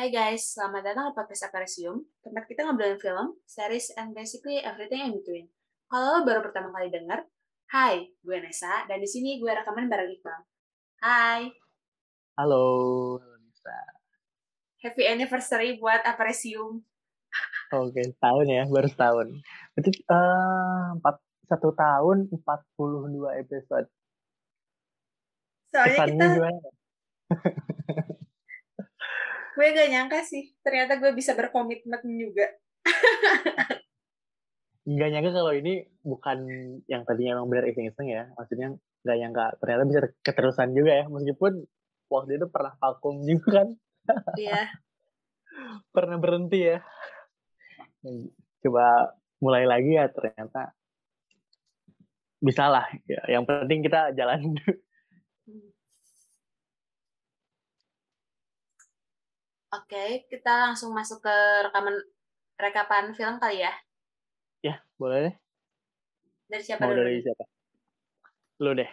Hai guys, selamat datang di podcast Aparisium, tempat kita ngobrolin film, series, and basically everything in between. Kalau lo baru pertama kali denger, hai, gue Nesa, dan di sini gue rekaman bareng Iqbal. Hai, Halo, Nisa. happy anniversary buat Aparisium. Oke, setahun ya, baru setahun. Berarti eh, empat, satu tahun, 42 episode. Soalnya Kesannya kita, gimana? gue gak nyangka sih, ternyata gue bisa berkomitmen juga. Nggak nyangka kalau ini bukan yang tadinya emang benar iseng-iseng ya. Maksudnya nggak nyangka ternyata bisa keterusan juga ya. Meskipun waktu itu pernah vakum juga kan. Iya, Pernah berhenti ya. Coba mulai lagi ya ternyata bisa lah. Ya, yang penting kita jalan Oke, kita langsung masuk ke rekaman rekapan film kali ya. ya, boleh deh. Dari siapa Mau dulu? dari siapa? Lu deh.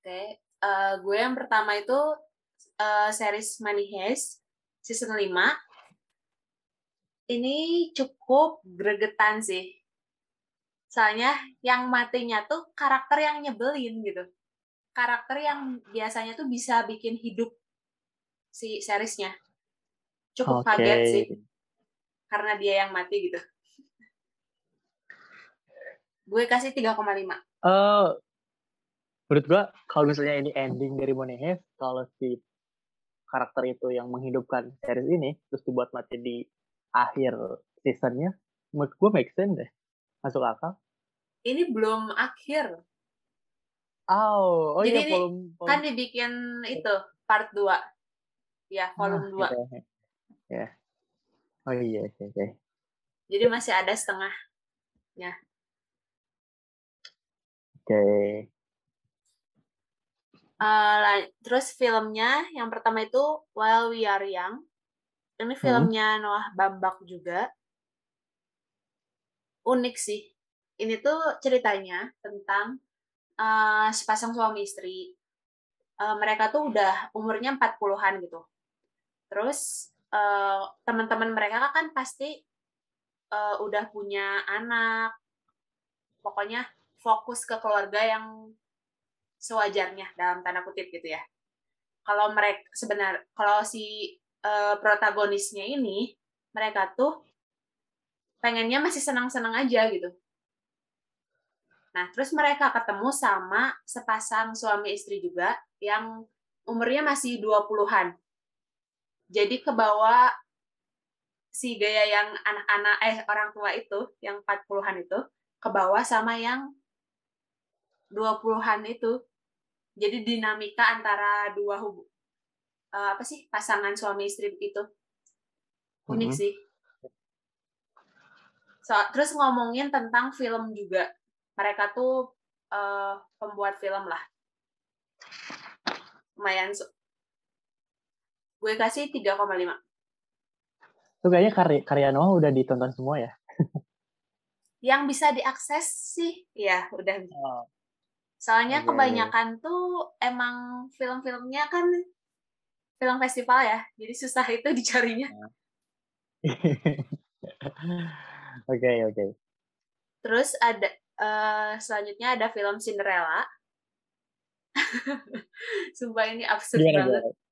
Oke, eh, gue yang pertama itu eh, series Money Heist season 5. Ini cukup gregetan sih. Soalnya yang matinya tuh karakter yang nyebelin gitu. Karakter yang biasanya tuh bisa bikin hidup si seriesnya. Cukup Oke. kaget sih karena dia yang mati gitu. Gue kasih 3,5. Eh, menurut gua kalau misalnya ini ending dari Moneyheist, kalau si karakter itu yang menghidupkan series ini, terus dibuat mati di akhir seasonnya, menurut gua make sense deh. Masuk akal. Ini belum akhir. Oh, oh Jadi iya ini volume, kan dibikin itu part 2 ya volume 2 gitu. Ya. Oh iya, oke, oke. jadi masih ada setengah Oke. Eh, la- terus filmnya yang pertama itu While We Are Young ini Hmm. filmnya Noah Bambak juga unik sih ini tuh ceritanya tentang eh, sepasang suami istri Eh, mereka tuh udah umurnya 40-an gitu terus eh, teman-teman mereka kan pasti eh, udah punya anak pokoknya fokus ke keluarga yang sewajarnya dalam tanda kutip gitu ya. Kalau mereka sebenar kalau si eh, protagonisnya ini mereka tuh pengennya masih senang-senang aja gitu. Nah, terus mereka ketemu sama sepasang suami istri juga yang umurnya masih 20-an. Jadi ke bawah si gaya yang anak-anak eh orang tua itu yang 40-an itu ke bawah sama yang 20-an itu. Jadi dinamika antara dua hub eh, apa sih pasangan suami istri itu unik Mhm. sih. So, terus ngomongin tentang film juga. Mereka tuh eh, pembuat film lah. Lumayan. Gue kasih 3,5. Itu kayaknya karya, karya Noah udah ditonton semua ya. Yang bisa diakses sih, ya udah. Oh. Soalnya Oke. kebanyakan tuh emang film-filmnya kan film festival ya. Jadi susah itu dicarinya. Oke, oke. Terus ada eh, selanjutnya ada film Cinderella. Sumpah ini absurd Gimana, banget. gimana?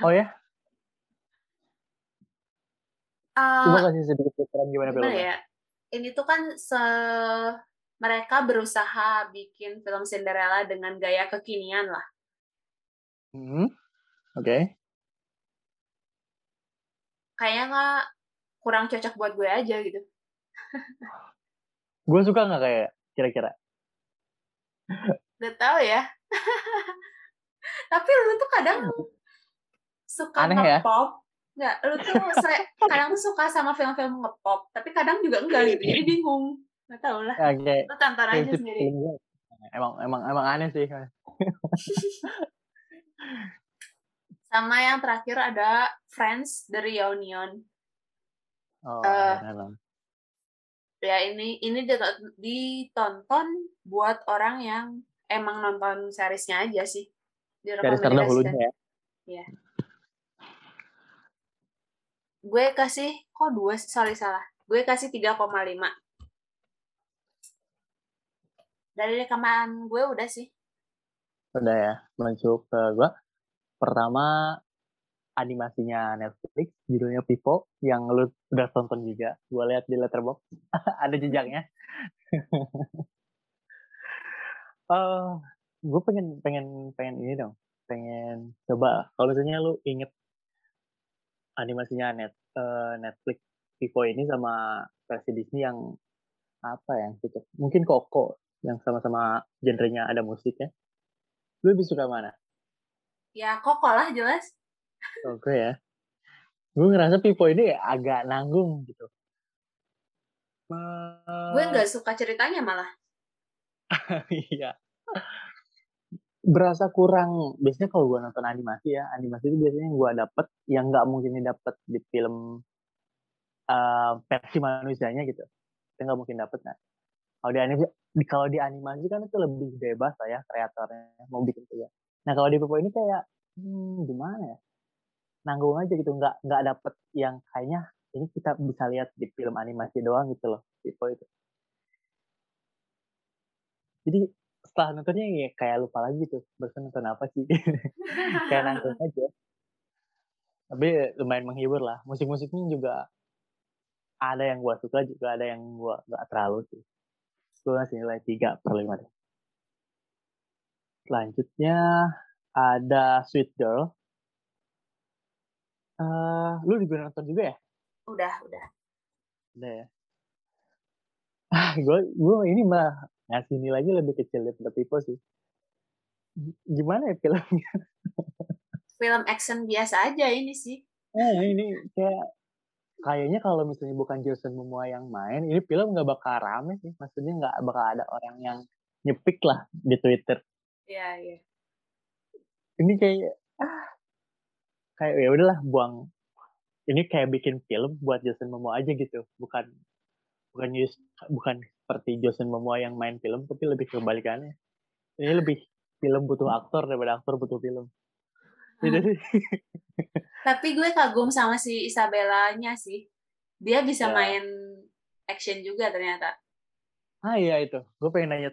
Oh ya, Eh, coba kasih sedikit bocoran gimana filmnya. ya? Ini tuh kan se mereka berusaha bikin film Cinderella dengan gaya kekinian lah. Hmm, Oke. Kayaknya nggak kurang cocok buat gue aja gitu. Gue suka nggak kayak kira-kira? Gak tahu ya. Tapi lu tuh kadang suka Aneh ya? nge-pop. Nggak, lu tuh kadang tuh suka sama film-film nge-pop. Tapi kadang juga enggak gitu. Jadi bingung. Gak tau lah. Kayak Lu tonton aja sendiri. Emang emang emang aneh sih. Sama yang terakhir ada Friends The Reunion. Oh, benar. Ya ini ini diton- ditonton buat orang yang emang nonton seriesnya aja sih. Dari terdahulunya Direkomendasikan. ya. Gue kasih kok dua sorry salah. Gue kasih 3,5 dari rekaman gue udah sih. Udah ya masuk ke gue pertama animasinya Netflix judulnya Pipo yang lu udah tonton juga. Gue lihat di Letterboxd. Ada jejaknya. Uh, gue pengen pengen pengen ini dong. Pengen coba kalau misalnya lu inget animasinya net uh, Netflix Pipo ini sama versi Disney yang apa yang gitu mungkin Koko yang sama-sama genrenya ada musiknya lu lebih suka mana ya Koko lah jelas Oke ya. Gue ngerasa Pipo ini agak nanggung gitu. Gue nggak suka ceritanya malah. iya. Berasa kurang. Biasanya kalau gue nonton animasi ya, animasi itu biasanya gue dapet yang nggak mungkin dapet di film uh, versi manusianya gitu. Itu nggak mungkin dapet nah. Kalau di animasi, kalau di animasi kan itu lebih bebas lah ya kreatornya mau bikin ya. Nah kalau di Pipo ini kayak hmm, gimana ya? nanggung aja gitu nggak nggak dapet yang kayaknya ini kita bisa lihat di film animasi doang gitu loh tipe itu jadi setelah nontonnya ya kayak lupa lagi tuh barusan nonton apa sih kayak nanggung aja tapi lumayan menghibur lah musik-musiknya juga ada yang gua suka juga ada yang gua nggak terlalu sih gua ngasih nilai tiga per lima deh selanjutnya ada Sweet Girl Uh, lu juga nonton juga ya? Udah, udah. Udah ya. Ah, gue gue ini mah ngasih nilainya lebih kecil daripada Pipo sih. Gimana ya filmnya? Film action biasa aja ini sih. Eh, ini kayak kayaknya kalau misalnya bukan Jason Momoa yang main, ini film nggak bakal rame sih. Maksudnya nggak bakal ada orang yang nyepik lah di Twitter. Iya, iya. Ini kayak ah kayak ya udahlah buang ini kayak bikin film buat Jason Momoa aja gitu bukan bukan just, bukan seperti Jason Momoa yang main film tapi lebih kebalikannya. Ini lebih film butuh aktor daripada aktor butuh film. Gitu sih. Tapi gue kagum sama si Isabellanya sih. Dia bisa ya. main action juga ternyata. Ah iya itu. Gue pengen nanya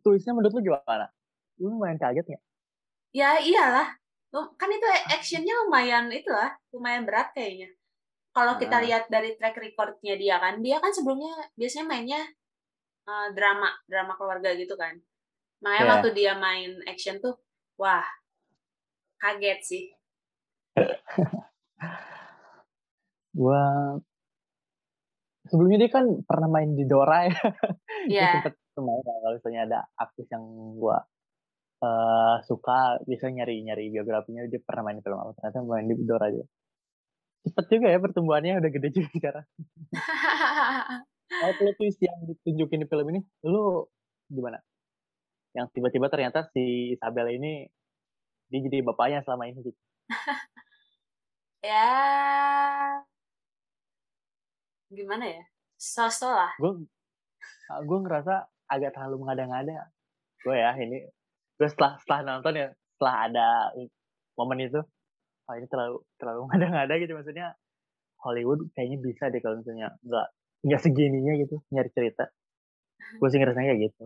tulisnya menurut lu gimana? Lu main kaget nggak? Ya iyalah. Kan itu actionnya lumayan itu lah lumayan berat kayaknya. Kalau kita nah. lihat dari track recordnya dia kan dia kan sebelumnya biasanya mainnya uh, drama drama keluarga gitu kan. Makanya yeah. waktu dia main action tuh wah kaget sih. Gua sebelumnya dia kan pernah main di Dora ya. Yeah. sempet main kalau misalnya ada aktris yang gua uh, suka bisa nyari-nyari biografinya dia pernah main film apa? Ternyata main di Dora aja. Cepet juga ya pertumbuhannya udah gede juga sekarang kalau plot twist yang ditunjukin di film ini? Lu gimana? Yang tiba-tiba ternyata si Isabel ini dia jadi bapaknya selama ini gitu. Ya. Gimana ya? Sosok lah. Gue gue ngerasa agak terlalu mengada-ngada. Gue ya ini gue setelah setelah nonton ya setelah ada momen itu oh ini terlalu terlalu ngada-ngada gitu. Maksudnya Hollywood kayaknya bisa deh kalau misalnya nggak nggak segininya gitu nyari cerita. Gue sih ngerasanya kayak gitu.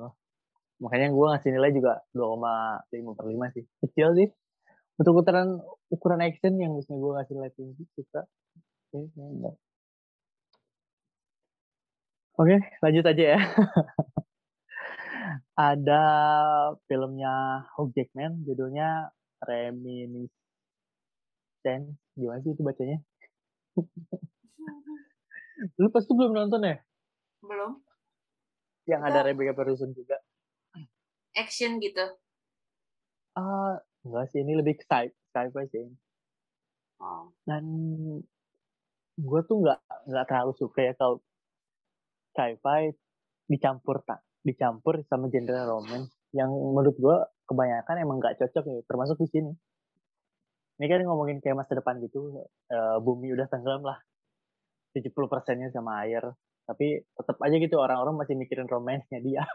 Makanya gue ngasih nilai juga 2,5 per 5 sih. Kecil sih. Untuk ukuran ukuran action yang misalnya gue ngasih nilai tinggi suka. Oke, lanjut aja ya. ada filmnya Hugh Jackman judulnya Reminiscence gimana sih itu bacanya lu pasti belum nonton ya? Belum. Yang ada Rebecca Ferguson juga. Action gitu. Ah uh, enggak sih ini lebih ke sci sci-fi sih. Oh. dan gue tuh nggak nggak terlalu suka ya kalau sci-fi dicampur tak dicampur sama genre romance yang menurut gue kebanyakan emang gak cocok nih termasuk di sini. Ini kan ngomongin kayak masa depan gitu uh, bumi udah tenggelam lah 70 persennya sama air. Tapi tetap aja gitu orang-orang masih mikirin romansnya dia.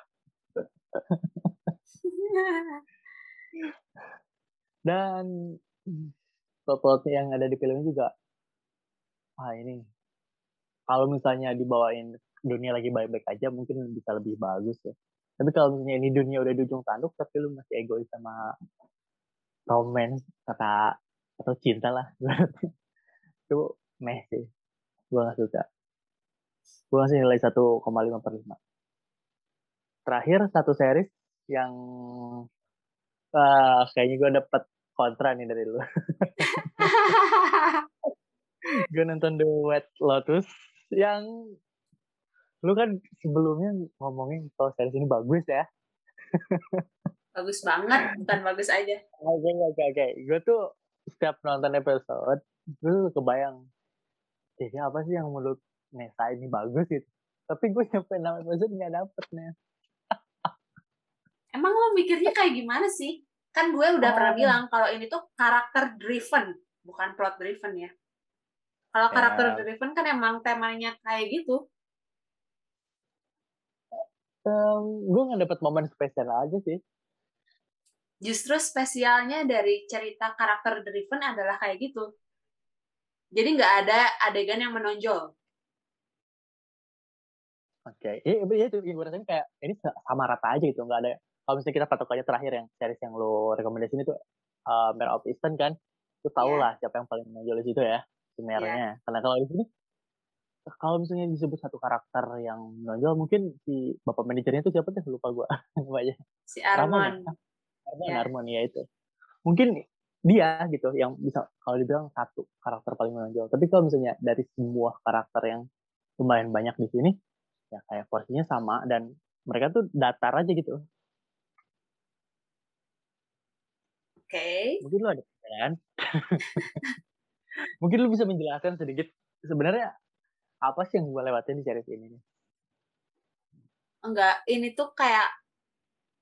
Dan plot yang ada di filmnya juga wah ini kalau misalnya dibawain dunia lagi baik-baik aja mungkin bisa lebih bagus ya. Tapi kalau misalnya ini dunia udah di ujung tanduk tapi lu masih egois sama romance kata atau cinta lah. Itu meh sih gue gak suka gue ngasih nilai 1,5 per 5 terakhir satu series yang uh, kayaknya gue dapet kontra nih dari lu. Gue nonton The Wet Lotus yang lu kan sebelumnya ngomongin kalau series ini bagus ya. Bagus banget bukan bagus aja. Oke okay, oke okay, oke. Okay. gue tuh setiap nonton episode gue tuh kebayang ya apa sih yang menurut Nesa ini bagus gitu tapi gue nyampe enam episode nggak dapet nih emang lo mikirnya kayak gimana sih kan gue udah oh. pernah bilang kalau ini tuh karakter driven bukan plot driven ya kalau ya. karakter driven kan emang temanya kayak gitu um, gue nggak dapet momen spesial aja sih justru spesialnya dari cerita karakter driven adalah kayak gitu. Jadi nggak ada adegan yang menonjol. Oke, okay. iya ya, itu yang gue rasain kayak ini sama rata aja gitu, nggak ada. Kalau misalnya kita patokannya terakhir yang series yang lo rekomendasiin itu uh, Mare of Eastern kan, itu tau yeah. lah siapa yang paling menonjol di situ ya, si Mare-nya. Yeah. Karena kalau di sini, kalau misalnya disebut satu karakter yang menonjol, mungkin si bapak manajernya itu siapa tuh lupa gue. si Arman. Ya? Armon, yeah. Armon ya itu. Mungkin dia gitu yang bisa kalau dibilang satu karakter paling menonjol. Tapi kalau misalnya dari semua karakter yang lumayan banyak di sini, ya kayak porsinya sama dan mereka tuh datar aja gitu. Oke. Okay. Mungkin lu ada kan? Mungkin lu bisa menjelaskan sedikit sebenarnya apa sih yang gue lewatin di series ini? Enggak, ini tuh kayak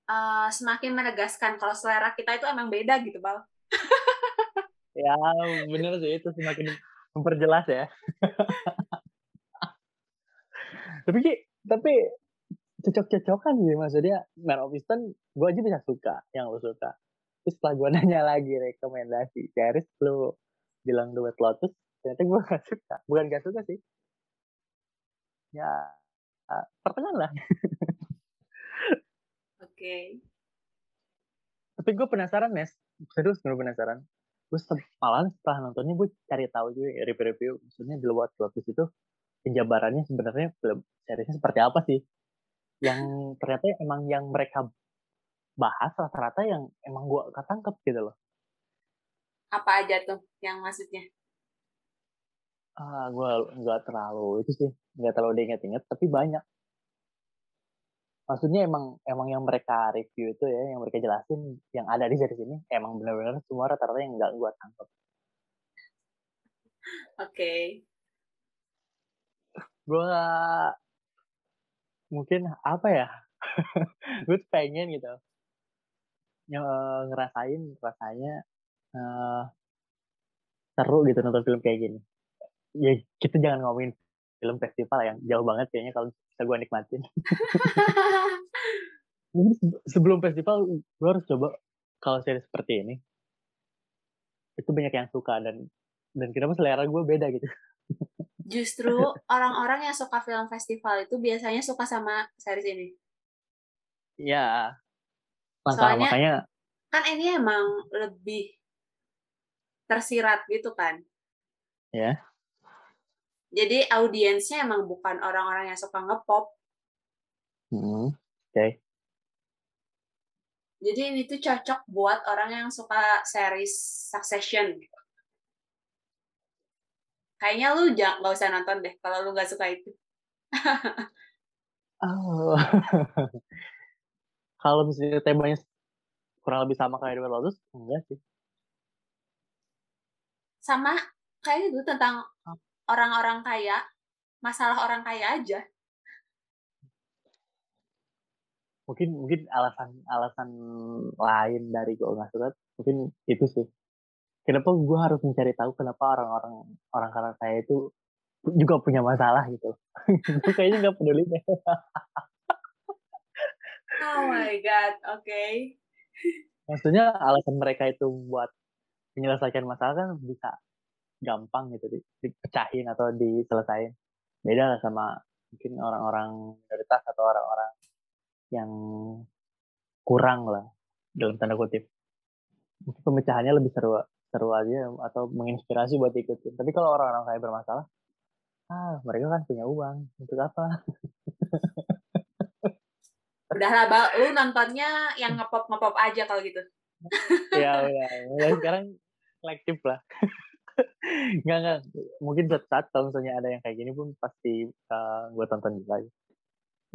uh, semakin menegaskan kalau selera kita itu emang beda gitu, Bal. ya, bener sih itu semakin memperjelas ya. tapi tapi cocok-cocokan sih maksudnya Man of Eastern gue aja bisa suka yang lo suka. Terus setelah gue nanya lagi rekomendasi series lo bilang The Wet Lotus ternyata gue gak suka. Bukan gak suka sih. Ya uh, pertengahan lah. Okay. tapi gue penasaran Nes serius gue penasaran. Gue malah setelah nontonnya gue cari tahu juga ya, review-review. Maksudnya di luar Lotus itu penjabarannya sebenarnya film seriesnya seperti apa sih? Yang ternyata emang yang mereka bahas rata-rata yang emang gue ketangkep gitu loh. Apa aja tuh yang maksudnya? Ah gue nggak terlalu itu sih nggak terlalu diinget-inget tapi banyak maksudnya emang emang yang mereka review itu ya yang mereka jelasin yang ada di series ini emang benar-benar semua rata-rata yang nggak gue tangkap. Oke. Okay. Gue mungkin apa ya? gue pengen gitu yang uh, ngerasain rasanya uh, seru gitu nonton film kayak gini. Ya kita jangan ngomongin film festival yang jauh banget kayaknya kalau bisa gue nikmatin. sebelum festival gue harus coba kalau series seperti ini. Itu banyak yang suka dan dan kenapa selera gue beda gitu. Justru orang-orang yang suka film festival itu biasanya suka sama series ini. Iya. Soalnya makanya kan ini emang lebih tersirat gitu kan. Ya. Jadi audiensnya emang bukan orang-orang yang suka ngepop. Hmm, Oke. Okay. Jadi ini tuh cocok buat orang yang suka series Succession. Kayaknya lu jangan nggak usah nonton deh kalau lu nggak suka itu. oh. kalau misalnya temanya kurang lebih sama kayak The Lotus, enggak sih. Sama kayak itu tentang orang-orang kaya, masalah orang kaya aja. Mungkin mungkin alasan alasan lain dari gue nggak suka mungkin itu sih. Kenapa gue harus mencari tahu kenapa orang-orang orang kaya kaya itu juga punya masalah gitu. itu kayaknya nggak peduli deh. oh my god, oke. Okay. Maksudnya alasan mereka itu buat menyelesaikan masalah kan bisa gampang gitu dipecahin atau diselesain. Beda lah sama mungkin orang-orang minoritas atau orang-orang yang kurang lah dalam tanda kutip. Mungkin pemecahannya lebih seru seru aja atau menginspirasi buat ikutin tapi kalau orang-orang kayak bermasalah ah mereka kan punya uang untuk apa? Udahlah bal. Lu nontonnya yang ngepop ngepop aja kalau gitu. Ya ya, ya sekarang kolektif lah nggak nggak. Mungkin saat, saat kalau misalnya ada yang kayak gini pun pasti uh, eh, gue tonton juga.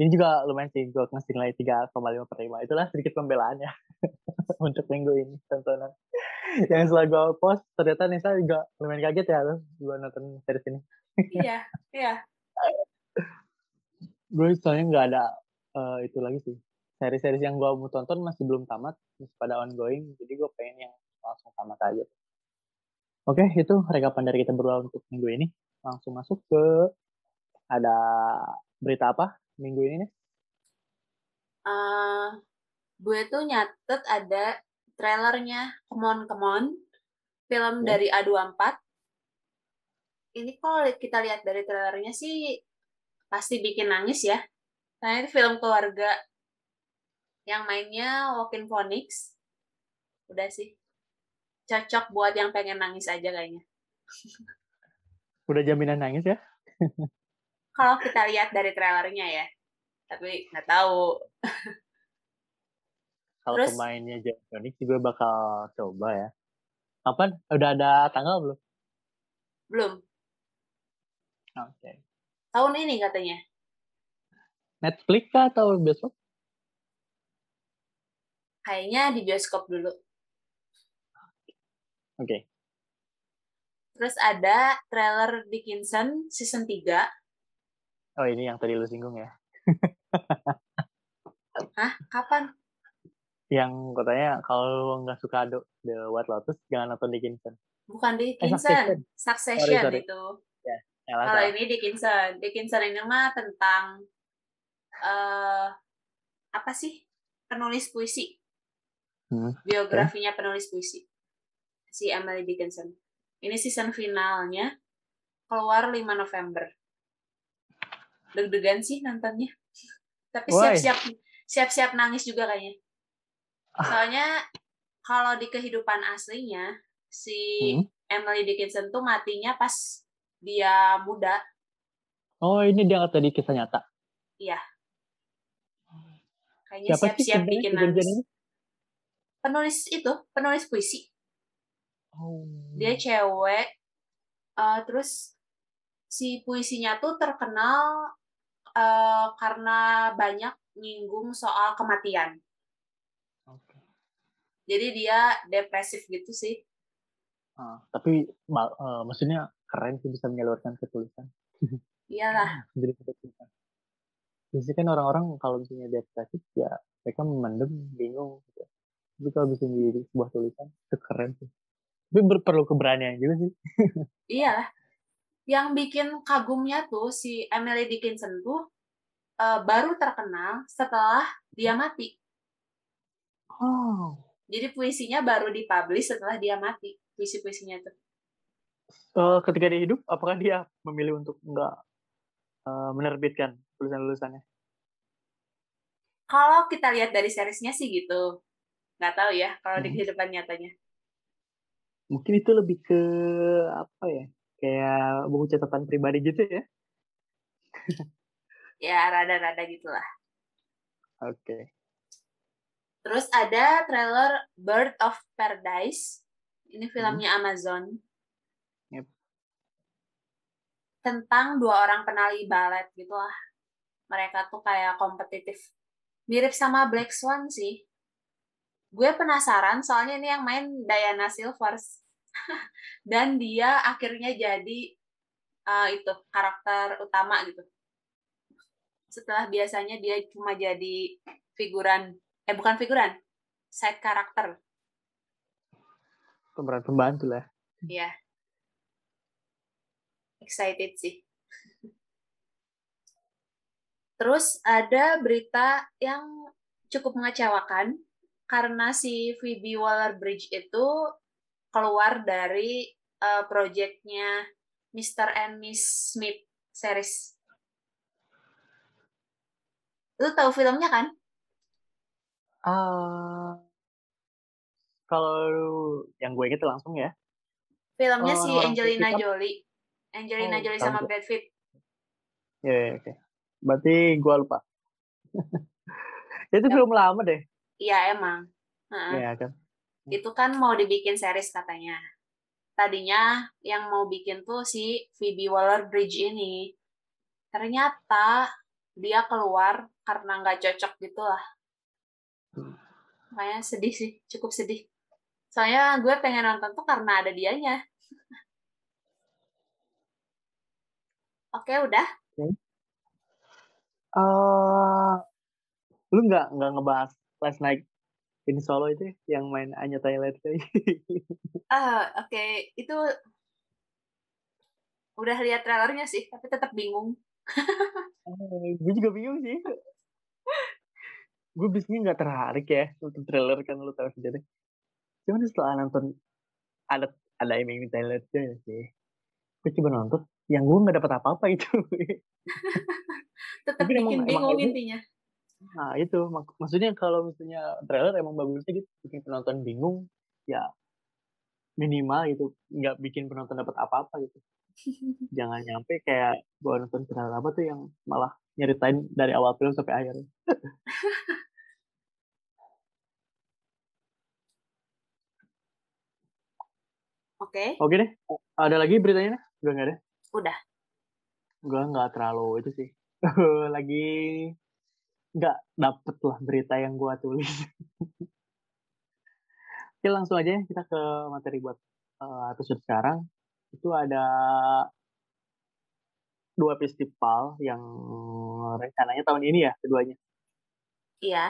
Ini juga lumayan sih gue ngasih nilai tiga koma lima per lima. Itulah sedikit pembelaannya untuk minggu ini tontonan. Yang setelah gue post ternyata Nisa juga lumayan kaget ya lo gue nonton series ini. Iya iya. Gue soalnya nggak ada uh, itu lagi sih. Seri-seri yang gue mau tonton masih belum tamat masih pada ongoing. Jadi gue pengen yang langsung tamat aja oke itu rekapan dari kita berdua untuk minggu ini langsung masuk ke ada berita apa minggu ini nih uh, gue tuh nyatet ada trailernya Come On Come On film oh. dari A24 ini kalau kita lihat dari trailernya sih pasti bikin nangis ya Nah, ini film keluarga yang mainnya Walking Phoenix. Udah sih. Cocok buat yang pengen nangis aja kayaknya. Udah jaminan nangis ya? Kalau kita lihat dari trailernya ya. Tapi nggak tahu. Kalau Terus, pemainnya John Phoenix juga bakal coba ya. Kapan? Udah ada tanggal belum? Belum. Oke. Okay. Tahun ini katanya. Netflix kah atau bioskop? Kayaknya di bioskop dulu. Oke. Okay. Terus ada trailer Dickinson season 3. Oh, ini yang tadi lu singgung ya. Hah? Kapan? Yang katanya kalau nggak suka The, The White Lotus, jangan nonton Dickinson. Bukan Dickinson, eh, Succession, Succession sorry, sorry. itu. Ya, kalau ini Dickinson. Dickinson ini mah tentang uh, apa sih penulis puisi hmm. biografinya penulis puisi si Emily Dickinson ini season finalnya keluar 5 November deg-degan sih nontonnya tapi siap-siap siap-siap nangis juga kayaknya ah. soalnya kalau di kehidupan aslinya si hmm? Emily Dickinson tuh matinya pas dia muda. Oh, ini dia tadi kisah nyata. Iya. Kayaknya siap-siap bikin nangis. Penulis itu, penulis puisi. Oh. Dia cewek. Uh, terus si puisinya tuh terkenal uh, karena banyak nyinggung soal kematian. Okay. Jadi dia depresif gitu sih. Uh, tapi uh, maksudnya keren sih bisa menyalurkan ketulisan. Iyalah. Jadi tulisan biasanya kan orang-orang kalau misalnya depresi ya mereka memendam bingung gitu. tapi kalau bisa menjadi sebuah tulisan itu keren sih tapi perlu keberanian juga sih iya yang bikin kagumnya tuh si Emily Dickinson tuh uh, baru terkenal setelah dia mati oh jadi puisinya baru dipublish setelah dia mati puisi-puisinya tuh uh, ketika dia hidup apakah dia memilih untuk enggak uh, menerbitkan tulisan-tulisannya? Kalau kita lihat dari seriesnya sih gitu. Nggak tahu ya kalau hmm. di kehidupan nyatanya. Mungkin itu lebih ke apa ya? Kayak buku catatan pribadi gitu ya? ya, rada-rada gitulah. Oke. Okay. Terus ada trailer Bird of Paradise. Ini filmnya hmm. Amazon tentang dua orang penari balet gitu lah. Mereka tuh kayak kompetitif. Mirip sama Black Swan sih. Gue penasaran soalnya ini yang main Diana Silvers. Dan dia akhirnya jadi uh, itu karakter utama gitu. Setelah biasanya dia cuma jadi figuran, eh bukan figuran, side karakter. Pemeran pembantu lah. Iya excited sih. Terus ada berita yang cukup mengecewakan karena si Phoebe Waller-Bridge itu keluar dari uh, projectnya Mr. and Miss Smith series. Lu tahu filmnya kan? Uh, kalau yang gue inget langsung ya. Filmnya oh, si Angelina Jolie. Angelina oh, Jolie sama Brad Pitt. Ya, yeah, oke. Okay. Berarti gue lupa. itu ya. film lama deh. Iya, emang. Iya uh -uh. kan. Itu kan mau dibikin series katanya. Tadinya yang mau bikin tuh si Phoebe Waller-Bridge ini. Ternyata dia keluar karena nggak cocok gitu lah. Hmm. Makanya sedih sih, cukup sedih. Soalnya gue pengen nonton tuh karena ada dianya. Oke, udah. Okay. Uh, lu nggak nggak ngebahas Last Night in Solo itu yang main Anya Taylor Ah, uh, oke. Okay. Itu udah lihat trailernya sih, tapi tetap bingung Eh, gue juga bingung sih. gue biasanya nggak tertarik ya nonton trailer kan lu tahu sendiri. Cuman setelah nonton ada ada Amy Taylor ya sih. Gue coba nonton, yang gue nggak dapat apa-apa itu. Tetap bikin emang, bingung emang intinya. Nah itu mak maksudnya kalau misalnya trailer emang bagusnya gitu bikin penonton bingung ya minimal itu nggak bikin penonton dapat apa-apa gitu jangan nyampe kayak gua nonton film apa tuh yang malah nyeritain dari awal film sampai akhir. Oke. Okay. Oke deh. Ada lagi beritanya? Udah nggak ada? Udah. Gue nggak terlalu itu sih. lagi nggak dapet lah berita yang gue tulis. Oke langsung aja kita ke materi buat uh, episode sekarang itu ada dua festival yang rencananya tahun ini ya keduanya. Iya.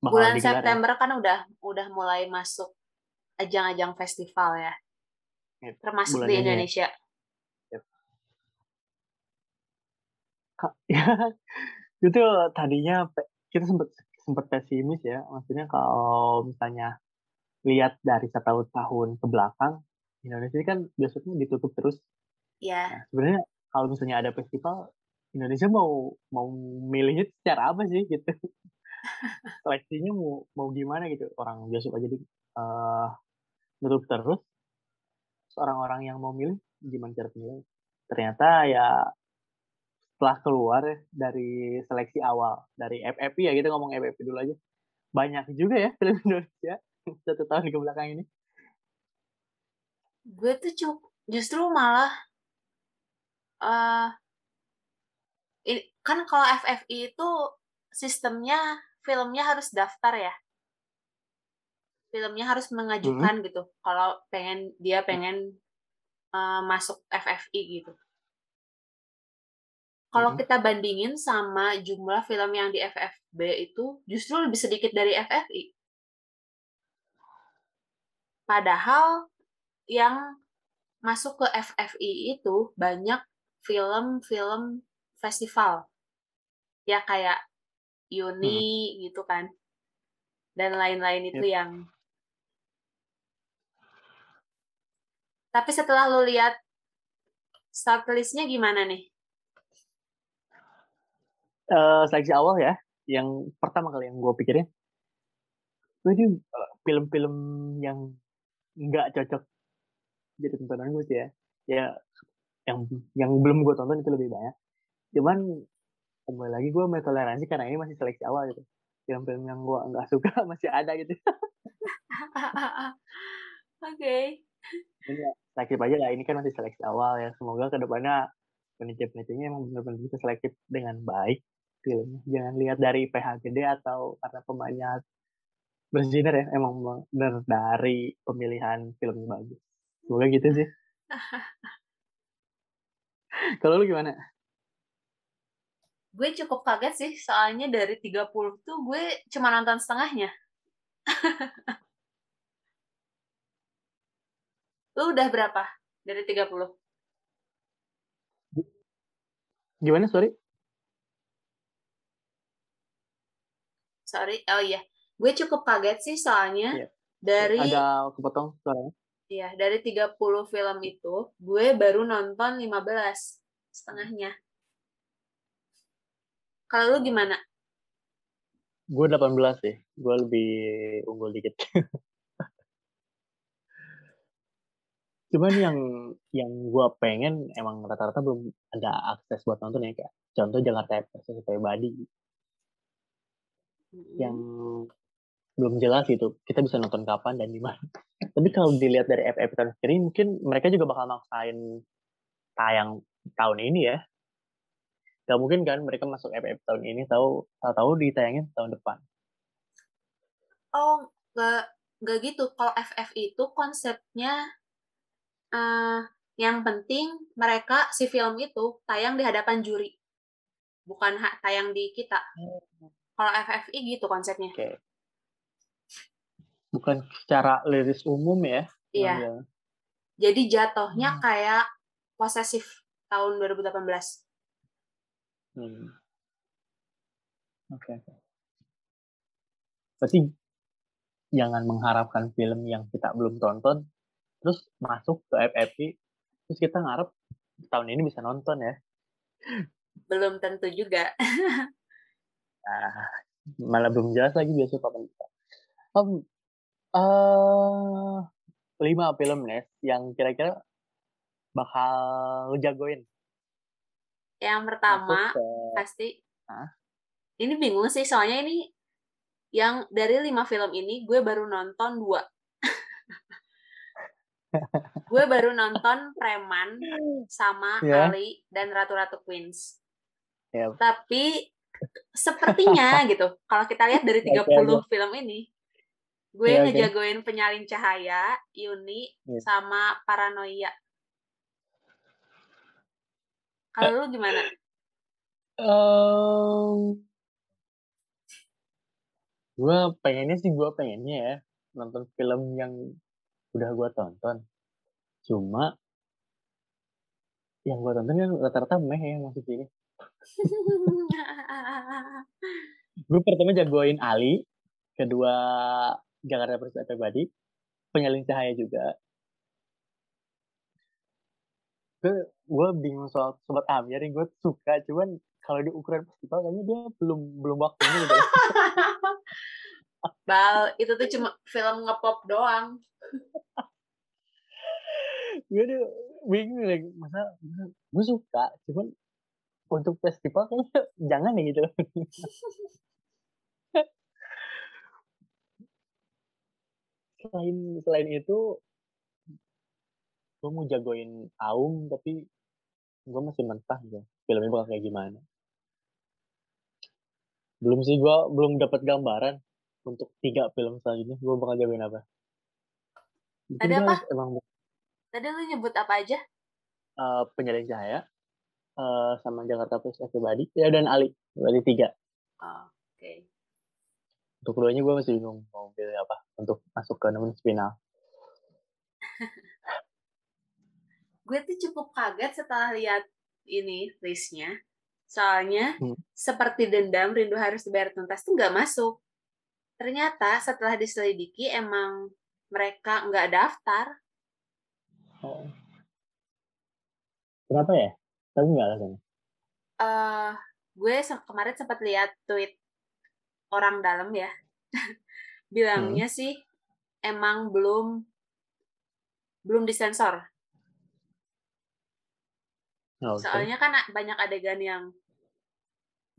Bakal Bulan ya? September ya? kan udah udah mulai masuk ajang-ajang festival ya. Yep. Termasuk Bulan di ya. Indonesia. Yep. Ya, itu tadinya kita sempat sempat pesimis ya, maksudnya kalau misalnya lihat dari satu tahun ke belakang Indonesia ini kan biasanya ditutup terus. Iya. Nah, sebenarnya kalau misalnya ada festival, Indonesia mau mau milihnya secara apa sih gitu? Seleksinya mau mau gimana gitu? Orang biasa aja di uh, tutup terus. Orang-orang yang mau milih gimana cara milih? Ternyata ya setelah keluar ya, dari seleksi awal dari FFP ya kita ngomong FFP dulu aja. Banyak juga ya film Indonesia satu tahun ke belakang ini. Gue tuh cuk justru malah uh, kan kalau FFI itu sistemnya filmnya harus daftar ya. Filmnya harus mengajukan hmm. gitu kalau pengen dia pengen uh, masuk FFI gitu kalau hmm. kita bandingin sama jumlah film yang di FFB itu justru lebih sedikit dari FFI padahal yang masuk ke FFI itu banyak film-film festival. Ya kayak Uni hmm. gitu kan. Dan lain-lain itu yep. yang Tapi setelah lo lihat start listnya gimana nih? Uh, seleksi awal ya, yang pertama kali yang gue pikirin, ini uh, film-film yang nggak cocok jadi tontonan gue sih ya. Ya yang yang belum gue tonton itu lebih banyak. Cuman kembali lagi gue mau toleransi karena ini masih seleksi awal gitu. Film-film yang gue nggak suka masih ada gitu. Oke. Okay. ya, sakit aja lah. Ini kan masih seleksi awal ya. Semoga ke depannya peneliti-penelitinya emang benar-benar bisa selektif dengan baik filmnya jangan lihat dari PH gede atau karena pemainnya bersinar ya emang benar dari pemilihan film yang bagus Semoga gitu sih. Kalau lu gimana? Gue cukup kaget sih, soalnya dari 30 tuh gue cuma nonton setengahnya. lu udah berapa dari 30? Gimana, sorry? Sorry, oh iya. Gue cukup kaget sih soalnya yeah. dari... Ada kepotong suaranya Iya, dari 30 film itu, gue baru nonton 15 setengahnya. Kalau lu gimana? Gue 18 sih. Gue lebih unggul dikit. Cuman yang yang gue pengen emang rata-rata belum ada akses buat nonton ya kayak contoh Jakarta Express pribadi Yang belum jelas gitu kita bisa nonton kapan dan di mana. Tapi kalau dilihat dari FF tahun sendiri mungkin mereka juga bakal maksain tayang tahun ini ya. Gak mungkin kan mereka masuk FF tahun ini tahu tahu ditayangin tahun depan. Oh, nggak nggak gitu. Kalau FF itu konsepnya eh yang penting mereka si film itu tayang di hadapan juri, bukan hak tayang di kita. Kalau FFI gitu konsepnya. Oke. Bukan secara liris umum ya. Iya. ngambilnya. Jadi jatuhnya Hmm. kayak posesif tahun 2018. Hmm. Oke. oke. Berarti jangan mengharapkan film yang kita belum tonton terus masuk ke FFI terus kita ngarep tahun ini bisa nonton ya. Belum tentu juga. Nah, malah belum jelas lagi biasanya kapan bisa. Om, eh lima film nih yang kira-kira bakal jagoin Yang pertama ke pasti Hah? ini bingung sih soalnya ini yang dari lima film ini gue baru nonton dua. gue baru nonton Preman sama Ya. Ali dan Ratu-Ratu Queens. Ya. Tapi sepertinya gitu, kalau kita lihat dari 30 Oke, film ini, gue oke. ngejagoin Penyalin Cahaya, Yuni, Ya. sama Paranoia. Kalau lu gimana? Em, gue pengennya sih gue pengennya ya nonton film yang udah gue tonton. Cuma yang gue tonton kan rata-rata meh ya sini. Gue pertama jagoin Ali, kedua Jakarta Press Pribadi, Penyalin Cahaya juga. Gue gue bingung soal Sobat Amir, gue suka, cuman kalau di ukuran festival kayaknya dia belum belum waktunya gitu. Bal, itu tuh cuma film ngepop doang. gue tuh bingung lagi masa gue suka cuman untuk festival kayaknya jangan ya gitu selain selain itu gue mau jagoin Aum tapi gue masih mentah gitu filmnya bakal kayak gimana belum sih gue belum dapat gambaran untuk tiga film selanjutnya gue bakal jagoin apa Mungkin Ada gua apa? emang Tadi lu nyebut apa aja? uh, penyalin cahaya eh, sama Jakarta Press Everybody ya dan Ali berarti tiga Oh, Oke. untuk keduanya gue masih bingung mau pilih apa untuk masuk ke nominasi final Gue tuh cukup kaget setelah lihat ini listnya. Soalnya Hmm. seperti dendam rindu harus dibayar tuntas tuh nggak masuk. Ternyata setelah diselidiki emang mereka nggak daftar. oh. kenapa ya tahu nggak alasannya eh gue se- kemarin sempat lihat tweet orang dalam ya. Bilangnya sih emang belum belum disensor. Oh, oke. Soalnya kan banyak adegan yang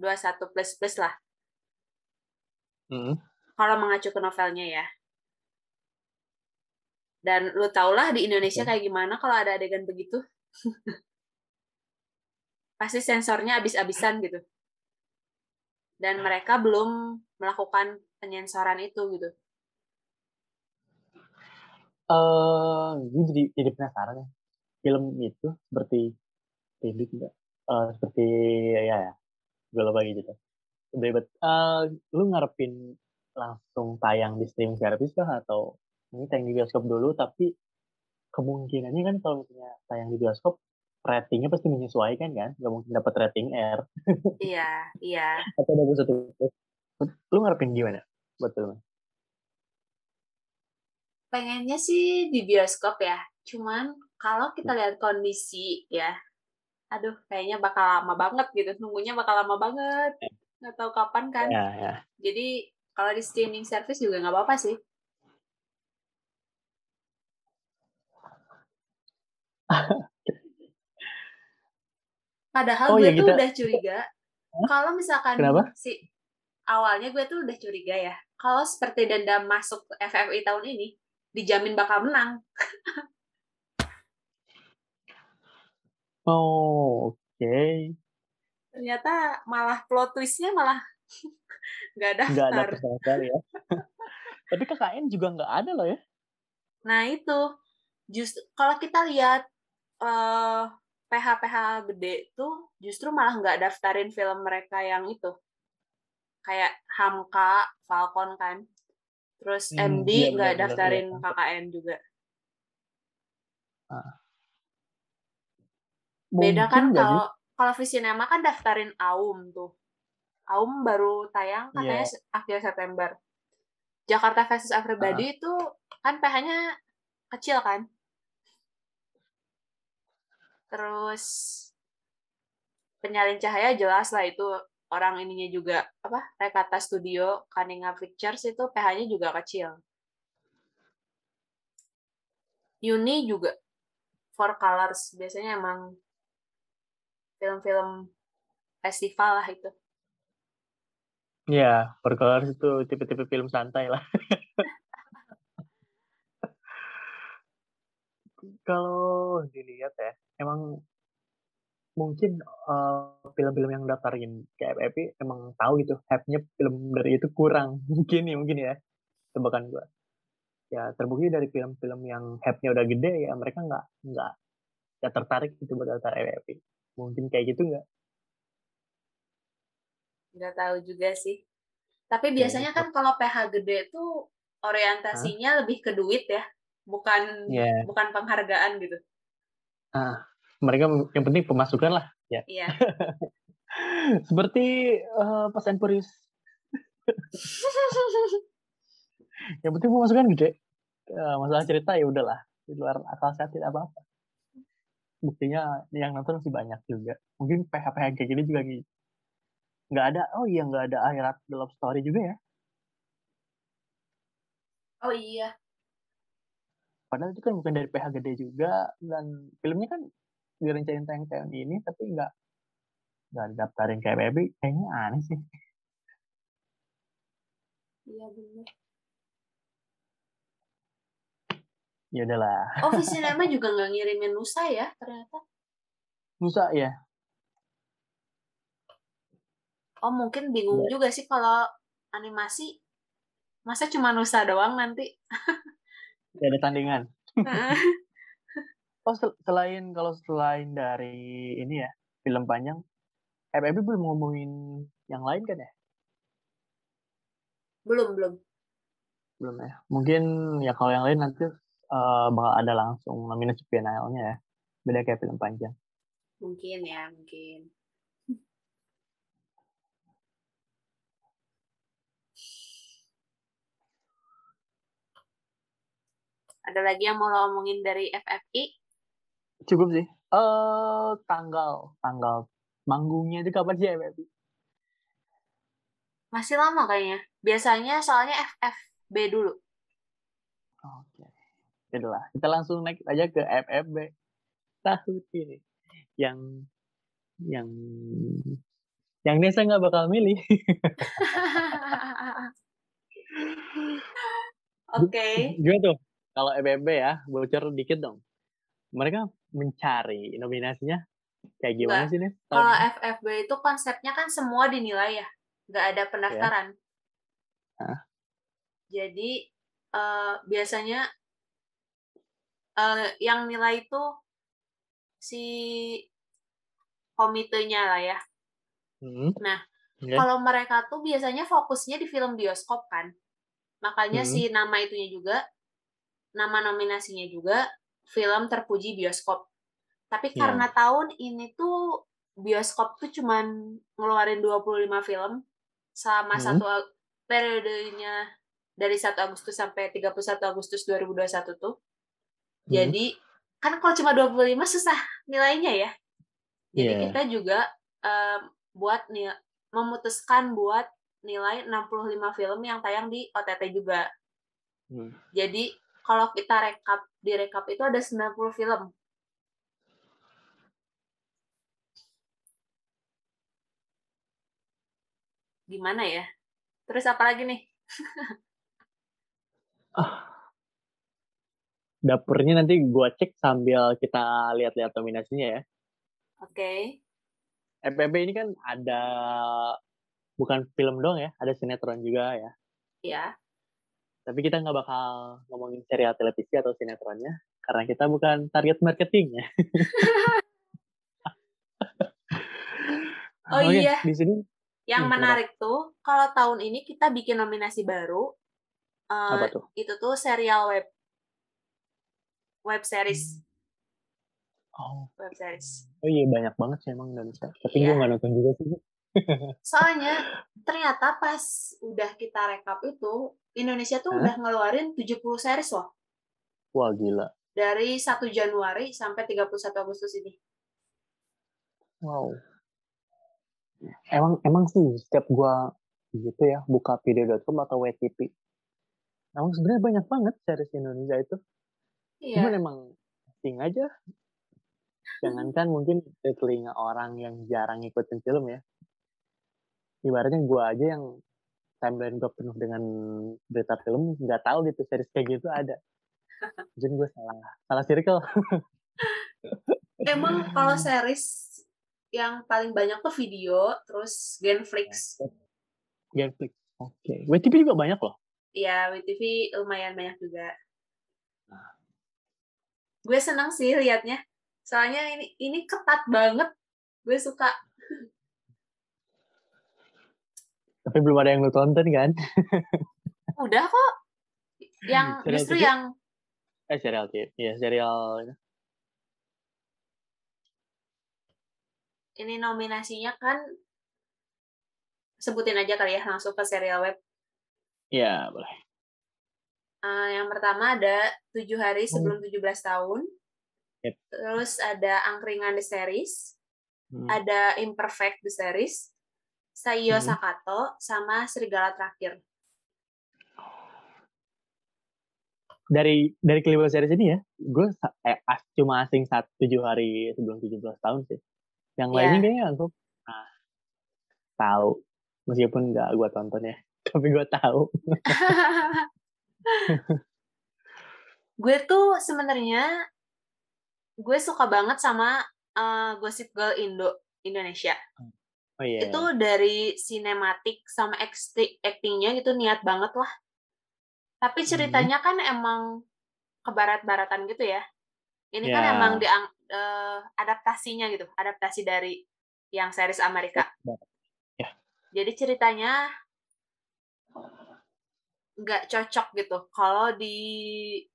21 plus plus lah. Mm. Kalau mengacu ke novelnya ya. Dan lu tau lah di Indonesia Oke. kayak gimana kalau ada adegan begitu. Pasti sensornya abis-abisan gitu. Dan mereka belum melakukan penyensoran itu gitu. eh gue jadi jadi penasaran ya film itu seperti Teddy enggak Eh, seperti ya ya gue lupa gitu Beribet. Eh, lu ngarepin langsung tayang di streaming service kah atau ini tayang di bioskop dulu tapi kemungkinannya kan kalau misalnya tayang di bioskop ratingnya pasti menyesuaikan kan nggak mungkin dapat rating R Iya, iya. atau bagus satu lu ngarepin gimana buat film pengennya sih di bioskop ya. Cuman kalau kita lihat kondisi ya, aduh kayaknya bakal lama banget gitu. Nunggunya bakal lama banget. Nggak tahu kapan kan. Ya, ya. Jadi kalau di streaming service juga nggak apa-apa sih. Padahal Oh, gue ya tuh kita- udah curiga. Kalau misalkan Kenapa? si awalnya gue tuh udah curiga ya. Kalau seperti dendam masuk FFI tahun ini, dijamin bakal menang. Oh, oke. Ternyata malah plot twistnya malah nggak daftar. Nggak ada sama sekali ya. Tapi KKN juga nggak ada loh ya. Nah itu justru kalau kita lihat eh PH-PH gede tuh justru malah nggak daftarin film mereka yang itu kayak Hamka, Falcon kan, terus Hmm, MD iya, nggak benar-benar, daftarin iya. KKN juga. Beda Mungkin kan kalau kalau Visinema kan daftarin Aum tuh. Aum baru tayang katanya Iya. se- akhir September. Jakarta versus Everybody itu kan PH-nya kecil kan. Terus penyalin cahaya jelas lah itu orang ininya juga apa Rekata Studio, Kaninga Pictures itu PH-nya juga kecil. Uni juga Four Colors biasanya emang film-film festival lah itu. Iya, Percolors itu tipe-tipe film santai lah. Kalau dilihat ya, emang mungkin eh, film-film yang daftarin ke FFP emang tahu gitu, hype-nya film dari itu kurang. Mungkin ya, mungkin ya, tebakan gua. Ya, terbukti dari film-film yang hype-nya udah gede ya mereka nggak nggak nggak tertarik gitu buat daftar FFP. Mungkin kayak gitu nggak? Nggak tahu juga sih. Tapi Ya, biasanya kan kalau PH gede tuh orientasinya lebih ke duit ya, bukan Iya. bukan penghargaan gitu. Mereka yang penting pemasukan lah. Ya. Iya. Seperti eh, Fast and Furious. Yang penting pemasukan gede. Eh, masalah cerita ya udahlah. Di luar akal sehat tidak apa-apa. Buktinya yang nonton masih banyak juga. Mungkin PH-PH kayak gini juga gitu. Nggak ada, oh iya nggak ada akhirat Love Story juga ya. Oh iya. Padahal itu kan bukan dari PH gede juga. Dan filmnya kan direncanain tayang tahun ini, tapi nggak nggak didaftarin ke FFP. Kayaknya aneh sih. Iya benar. Ya udahlah. Oh, Visinema juga nggak ngirimin Nusa ya ternyata. Nusa ya. Oh, mungkin bingung Iya. juga sih kalau animasi masa cuma Nusa doang nanti. Nggak ada tandingan. Oh, sel- selain kalau selain dari ini ya, film panjang, FFP belum ngomongin yang lain kan ya? belum, belum. Belum ya. Mungkin ya kalau yang lain nanti eh, bakal ada langsung nominasi biennale-nya ya. Beda kayak film panjang. Mungkin ya, mungkin. Ada lagi yang mau lo omongin dari FFI? Cukup sih. Eh tanggal, tanggal manggungnya itu kapan sih FFP? Masih lama kayaknya. Biasanya soalnya FFB dulu. Oke. Yaudahlah, kita langsung naik aja ke FFB tahun ini. Yang yang yang Nesa nggak bakal milih. Oke. Gimana tuh? Kalau FFB ya, bocor dikit dong. Mereka mencari nominasinya kayak gimana sih nih? Kalau FFB itu konsepnya kan semua dinilai ya. Nggak ada pendaftaran. Hah? Jadi eh, biasanya eh, yang nilai itu si komitenya lah ya. Hmm. Nah, Oke. Kalau mereka tuh biasanya fokusnya di film bioskop kan. Makanya Hmm. si nama itunya juga, nama nominasinya juga film terpuji bioskop. Tapi Iya. karena tahun ini tuh bioskop tuh cuman ngeluarin 25 film selama Hmm. satu periodenya dari 1 Agustus sampai 31 Agustus 2021 tuh. Hmm. Jadi kan kalau cuma 25 susah nilainya ya. Jadi Iya. kita juga em, buat nih memutuskan buat nilai 65 film yang tayang di OTT juga. Hmm. Jadi kalau kita rekap di rekap itu ada 90 film. Gimana ya? Terus apa lagi nih? Dapurnya nanti gua cek sambil kita lihat-lihat nominasinya ya. Oke. FPB ini kan ada bukan film dong ya, ada sinetron juga ya. Ya. Tapi kita nggak bakal ngomongin serial televisi atau sinetronnya karena kita bukan target marketingnya. Oh Oke, iya. di sini Yang Hmm, kenapa? menarik tuh kalau tahun ini kita bikin nominasi baru. eh, apa tuh? itu tuh serial web web series, Oh, web series. oh iya banyak banget sih emang Indonesia. Tapi Iya. gua nggak nonton juga sih. Soalnya ternyata pas udah kita rekap itu Indonesia tuh Hah? udah ngeluarin 70 series loh Wah gila. dari 1 Januari sampai 31 Agustus ini. Wow. Emang emang sih setiap gua gitu ya buka video.com atau WTP. Emang sebenarnya banyak banget series Indonesia itu. Cuman Iya. emang asing aja. Jangankan mungkin telinga orang yang jarang ngikutin film ya. Ibaratnya gua aja yang timeline gue penuh dengan berita film nggak tahu gitu series kayak gitu ada. Mungkin gue salah salah circle. Emang kalau series yang paling banyak tuh video, terus Genflix. Genflix. Oke. WTP juga banyak loh. Iya, WTV lumayan banyak juga. Gue senang sih liatnya. Soalnya ini ini ketat banget. Gue suka. Tapi belum ada yang lu tonton kan? Udah kok. Yang Serial justru TV? yang Eh serial TV. Iya serial. ini nominasinya kan sebutin aja kali ya langsung ke serial web. Iya boleh. Eh, yang pertama ada tujuh hari sebelum 17 tahun. Yep. Terus ada Angkringan The Series, Hmm. ada Imperfect The Series, Saiyo Hmm. Sakato, sama Serigala Terakhir. Dari dari kelima series ini ya, gue eh, as, cuma asing satu tujuh hari sebelum 17 tahun sih. Yang Iya. lainnya kayaknya gue nah, tahu meskipun nggak gue tonton ya, tapi gue tahu. gue tuh sebenarnya gue suka banget sama eh, Gossip Girl Indo Indonesia. Oh iya. Itu dari sinematik sama acti- actingnya gitu niat banget lah. Tapi ceritanya kan emang ke barat-baratan gitu ya. Ini kan Ya. emang diang eh, adaptasinya gitu, adaptasi dari yang series Amerika. Ya. Jadi ceritanya nggak cocok gitu kalau dibandingin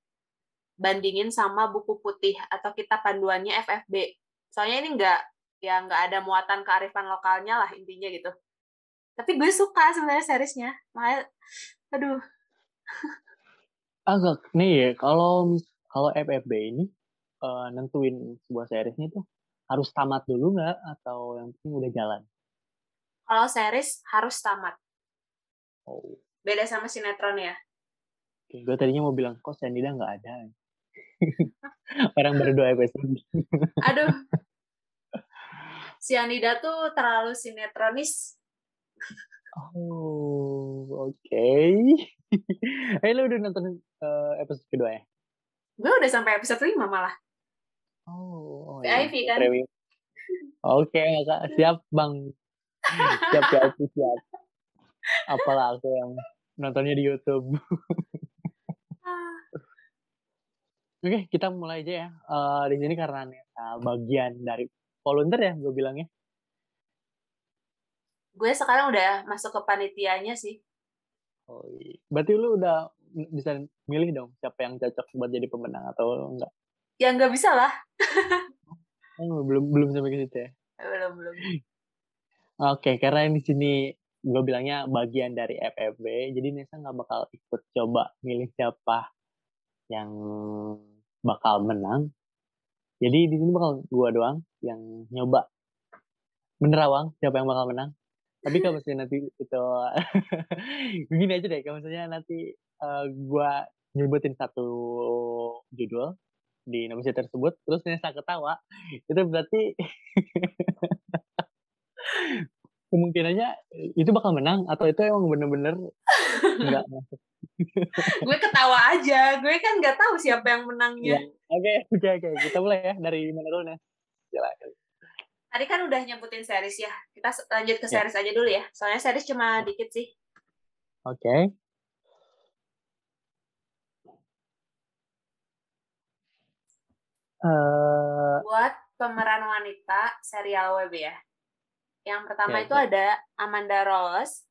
sama buku putih atau kitab panduannya FFB. Soalnya ini nggak ya nggak ada muatan kearifan lokalnya lah intinya gitu. Tapi gue suka sebenarnya seriesnya. Makanya, aduh, Agak nih ya, kalau kalau FFB ini eh, nentuin sebuah seriesnya tuh harus tamat dulu nggak atau yang penting udah jalan? kalau series harus tamat. Oh, Beda sama sinetron ya. oke. Gue tadinya mau bilang kok Sandida nggak ada. Orang baru dua episode. Aduh. Si Anida tuh terlalu sinetronis. Oh, oke. eh lu udah nonton eh, episode kedua ya? Gue udah sampai episode 5 malah. Oh, oh VIP kan? Premium. Oke, Kak. Siap, Bang. Siap, siap, siap. Apalah aku yang nontonnya di YouTube. Ah, Oke, kita mulai aja ya. Eh, di sini karena Neta bagian dari volunteer ya, gue bilangnya. Gue sekarang udah masuk ke panitianya sih. Oh, iya. Berarti lu udah bisa milih dong siapa yang cocok buat jadi pemenang atau enggak? Ya nggak bisa lah. Oh, belum belum sampai ke situ ya. Belum, belum. Oke, karena di sini gue bilangnya bagian dari FFB jadi Nesa nggak bakal ikut coba milih siapa yang bakal menang jadi di sini bakal gue doang yang nyoba. Bener awang siapa yang bakal menang? Tapi kalau misalnya nanti itu begini aja deh. Kalau misalnya nanti uh, gue nyebutin satu judul di nominasi tersebut terus Nesa ketawa itu berarti kemungkinannya itu bakal menang atau itu emang bener-bener nggak masuk gue ketawa aja gue kan nggak tahu siapa yang menangnya oke oke oke kita mulai ya dari mana dulu nih tadi kan udah nyebutin series ya kita lanjut ke ya. series ya. aja dulu ya soalnya series cuma dikit sih oke okay. Uh, buat pemeran wanita serial web ya. Yang pertama ya, itu ya. ada Amanda Rose,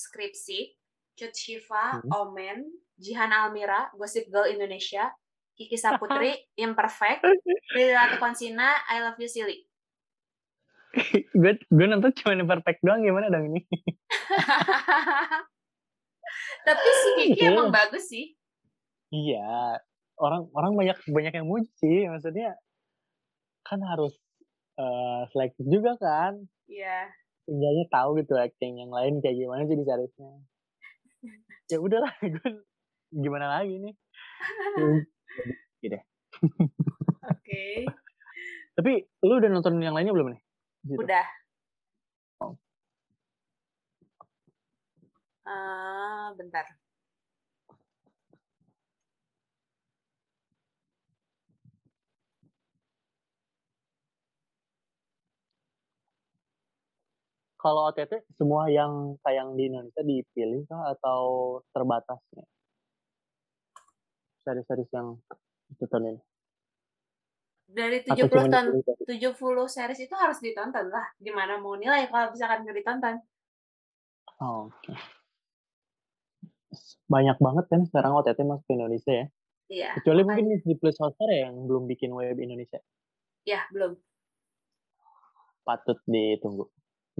Skripsi, Cut Shiva, hmm. Omen, Jihan Almira, Gossip Girl Indonesia, Kiki Saputri, Imperfect, Prilly Konsina, I Love You Silly. gue gue nonton cuma Imperfect doang gimana dong ini? Tapi si Kiki emang bagus sih. Iya, orang orang banyak banyak yang muji sih maksudnya kan harus uh, selektif juga kan iya yeah. Tinggalnya tahu gitu acting yang lain kayak gimana jadi seharusnya ya udahlah gue gimana lagi nih gitu oke okay. tapi lu udah nonton yang lainnya belum nih gitu. udah oh. uh, bentar kalau OTT semua yang tayang di Indonesia dipilih kah atau terbatasnya? Seri-seri yang ditonton ini. Dari 70 ton, 70 series itu harus ditonton lah. Gimana mau nilai kalau misalkan nggak ditonton? Oh, Oke. Okay. Banyak banget kan sekarang OTT masuk ke Indonesia ya? Iya. Kecuali mungkin di Plus Hotstar ya yang belum bikin web Indonesia. Iya, belum. Patut ditunggu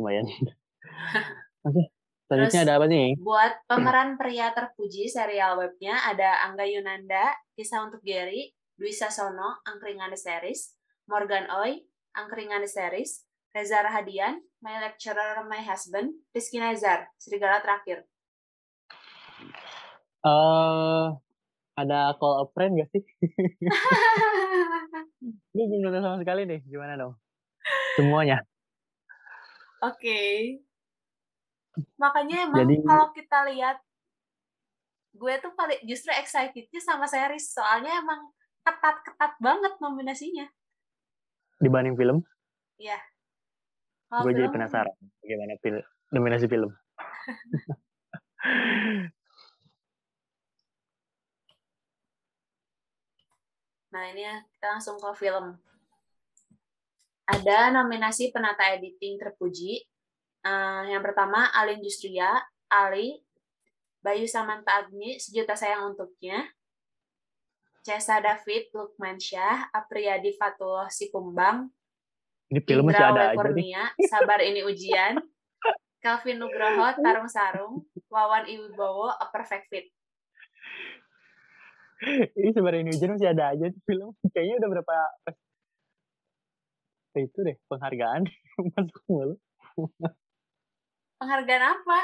lumayan. Oke, selanjutnya ada apa nih? Buat pemeran pria terpuji serial webnya ada Angga Yunanda, Kisah untuk Gary, Dwi Sasono, Angkringan The Series, Morgan Oi, Angkringan The Series, Reza Rahadian, My Lecturer, My Husband, Rizky Nazar, Serigala Terakhir. Uh, ada call a friend gak sih? Ini belum nonton sama sekali nih, gimana dong? Semuanya. Oke. Okay. Makanya emang Jadi, kalau kita lihat gue tuh paling justru excitednya sama series soalnya emang ketat-ketat banget nominasinya. Dibanding film? Iya. gue jadi penasaran bagaimana pil nominasi film. nah ini ya kita langsung ke film ada nominasi penata editing terpuji. Uh, yang pertama Alin Justria, Ali, Bayu Samanta Agni, Sejuta Sayang Untuknya, Cesa David, Lukmansyah, Apriyadi Fatullah Sikumbang, ini film masih ada Kurnia, Sabar Ini Ujian, Calvin Nugroho, Tarung Sarung, Wawan Iwibowo, A Perfect Fit. Ini Sabar Ini Ujian masih ada aja film. Kayaknya udah berapa itu deh penghargaan. Masuk mulu. Penghargaan apa?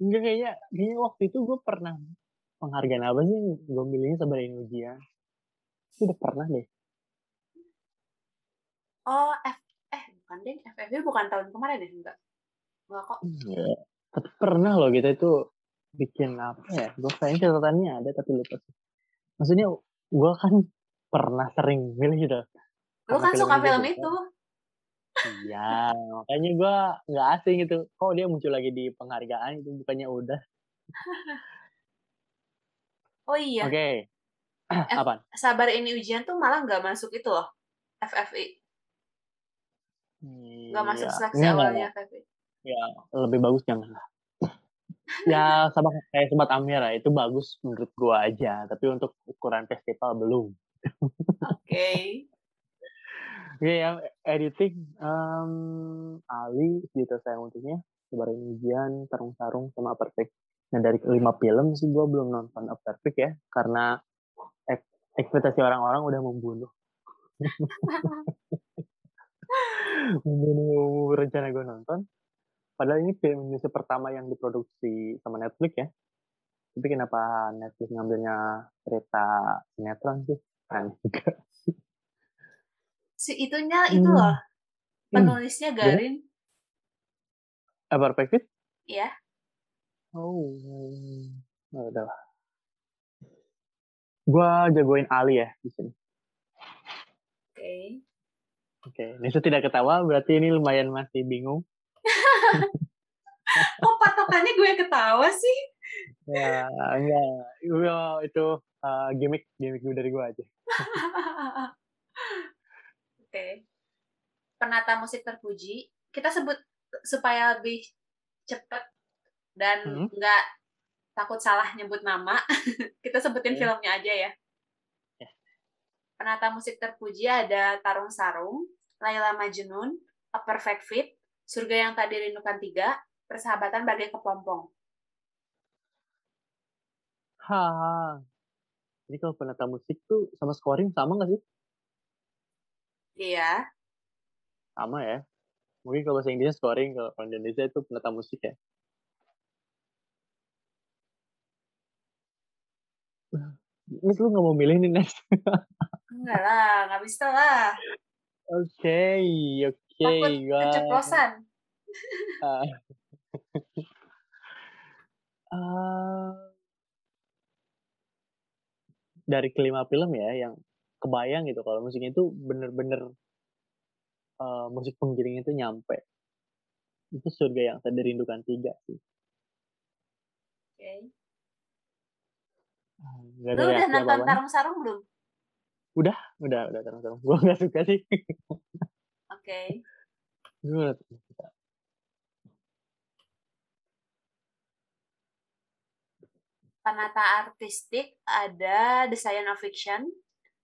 Enggak kayaknya kayaknya waktu itu gue pernah. Penghargaan apa sih? Gue milihnya sabar ujian itu udah pernah deh. Oh F eh bukan deh. FFB bukan tahun kemarin deh enggak. Enggak kok. Iya. Tapi pernah loh kita itu bikin apa ya? Gue kayaknya catatannya ada tapi lupa sih. Maksudnya gue kan pernah sering milih gitu Lu kan suka film itu. Iya, makanya gue nggak asing itu. Kok dia muncul lagi di penghargaan itu bukannya udah. oh iya. Oke. Okay. Apa? Sabar ini ujian tuh malah nggak masuk itu loh. FFI. Nggak masuk iya. seleksi ya, awalnya FFI. Ya, lebih bagus jangan lah. ya sama kayak Sobat Amira itu bagus menurut gua aja, tapi untuk ukuran festival belum. Oke. Okay. Iya yang editing um, Ali gitu saya untuknya Sabar Ujian, Tarung Sarung, sama Perfect. Nah dari lima film sih gue belum nonton A Perfect ya, karena ek ekspektasi orang-orang udah membunuh. membunuh rencana gue nonton. Padahal ini film Indonesia pertama yang diproduksi sama Netflix ya. Tapi kenapa Netflix ngambilnya cerita sinetron sih? Kan juga. Si itunya itu hmm. loh. Penulisnya Garin. Apa Perfect? Iya. Oh, nah, udah lah. Gua jagoin Ali ya di sini. Oke. Okay. Oke, okay. Nisa tidak ketawa, berarti ini lumayan masih bingung. Kok patokannya gue ketawa sih? Ya, enggak. Itu uh, gimmick, gimmick dari gue aja. Oke. Okay. Penata musik terpuji. Kita sebut supaya lebih cepat dan hmm. nggak takut salah nyebut nama, kita sebutin yeah. filmnya aja ya. Yeah. Penata musik terpuji ada Tarung Sarung, Laila Majnun, A Perfect Fit, Surga yang Tak Dirindukan Tiga, Persahabatan Bagai Kepompong. Ha. Jadi kalau penata musik tuh sama scoring sama nggak sih? Iya. Sama ya. Mungkin kalau bahasa Inggrisnya scoring, kalau Indonesia itu penata musik ya. Miss lu nggak mau milih nih Nes? Enggak lah, nggak bisa lah. Oke, okay, oke. Okay, Takut keceplosan. uh, uh, dari kelima film ya, yang kebayang gitu kalau musiknya itu bener-bener uh, musik penggiring itu nyampe. Itu surga yang saya rindukan tiga sih. Oke. Okay. Gak Lu udah nonton Tarung Sarung belum? Udah, udah, udah Tarung Sarung. Gue gak suka sih. Oke. Okay. Gue Penata artistik ada The Science of Fiction,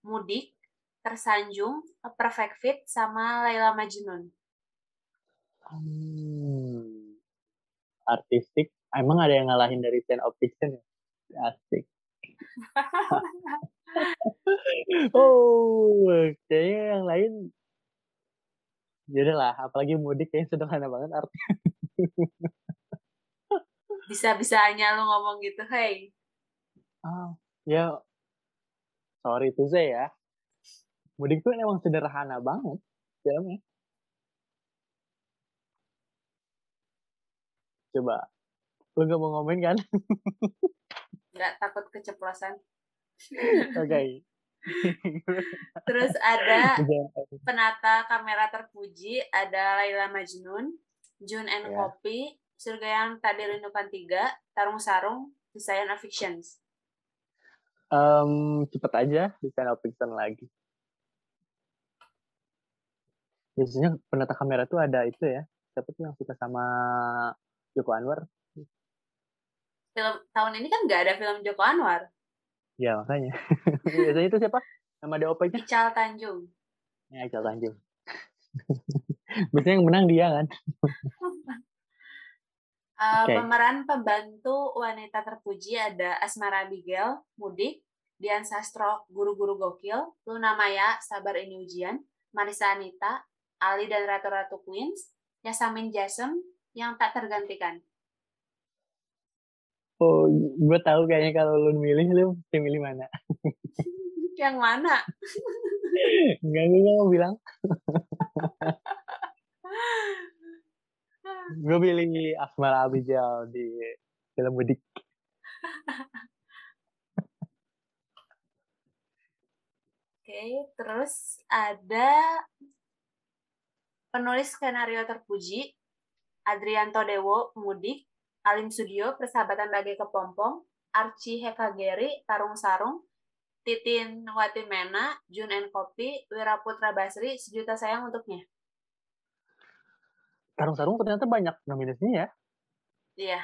Mudik, Tersanjung, A Perfect Fit, sama Laila Majnun. Hmm. Artistik, emang ada yang ngalahin dari Science of Fiction ya? Asik. oh, kayaknya yang lain jadi lah, apalagi mudik kayaknya sederhana banget artinya. Bisa-bisanya lo ngomong gitu, hey. Oh, ya, sorry tuh saya ya. Mudik tuh emang sederhana banget filmnya. Coba, lu gak mau ngomongin kan? nggak takut keceplosan. Oke. Okay. Terus ada penata kamera terpuji, ada Laila Majnun, June and yeah. Kopi, Surga yang Tak Dirindukan Tiga, Tarung Sarung, Design of Fictions. Um, cepet aja, Design of Fiction lagi. Biasanya penata kamera tuh ada itu ya, siapa tuh yang suka sama Joko Anwar? film tahun ini kan nggak ada film Joko Anwar. Ya makanya. Biasanya itu siapa? Nama DOP-nya? Ical Tanjung. Ya Ical Tanjung. Biasanya yang menang dia kan. uh, okay. Pemeran pembantu wanita terpuji ada Asmara Abigail, Mudik, Dian Sastro, Guru-Guru Gokil, Luna Maya, Sabar Ini Ujian, Marisa Anita, Ali dan Ratu-Ratu Queens, Yasamin Jasem, yang tak tergantikan. Oh, gue tahu kayaknya kalau lu milih, lu milih mana? Yang mana? Enggak, gue mau bilang. gue pilih Asmara Abijal di film Mudik. Oke, terus ada penulis skenario terpuji Adrianto Dewo Mudik Alim Studio, Persahabatan Bagai Kepompong, Archie Hekageri, Tarung Sarung, Titin Watimena, Jun and Kopi, Wiraputra Basri, Sejuta Sayang Untuknya. Tarung Sarung ternyata banyak nominasinya ya? Iya.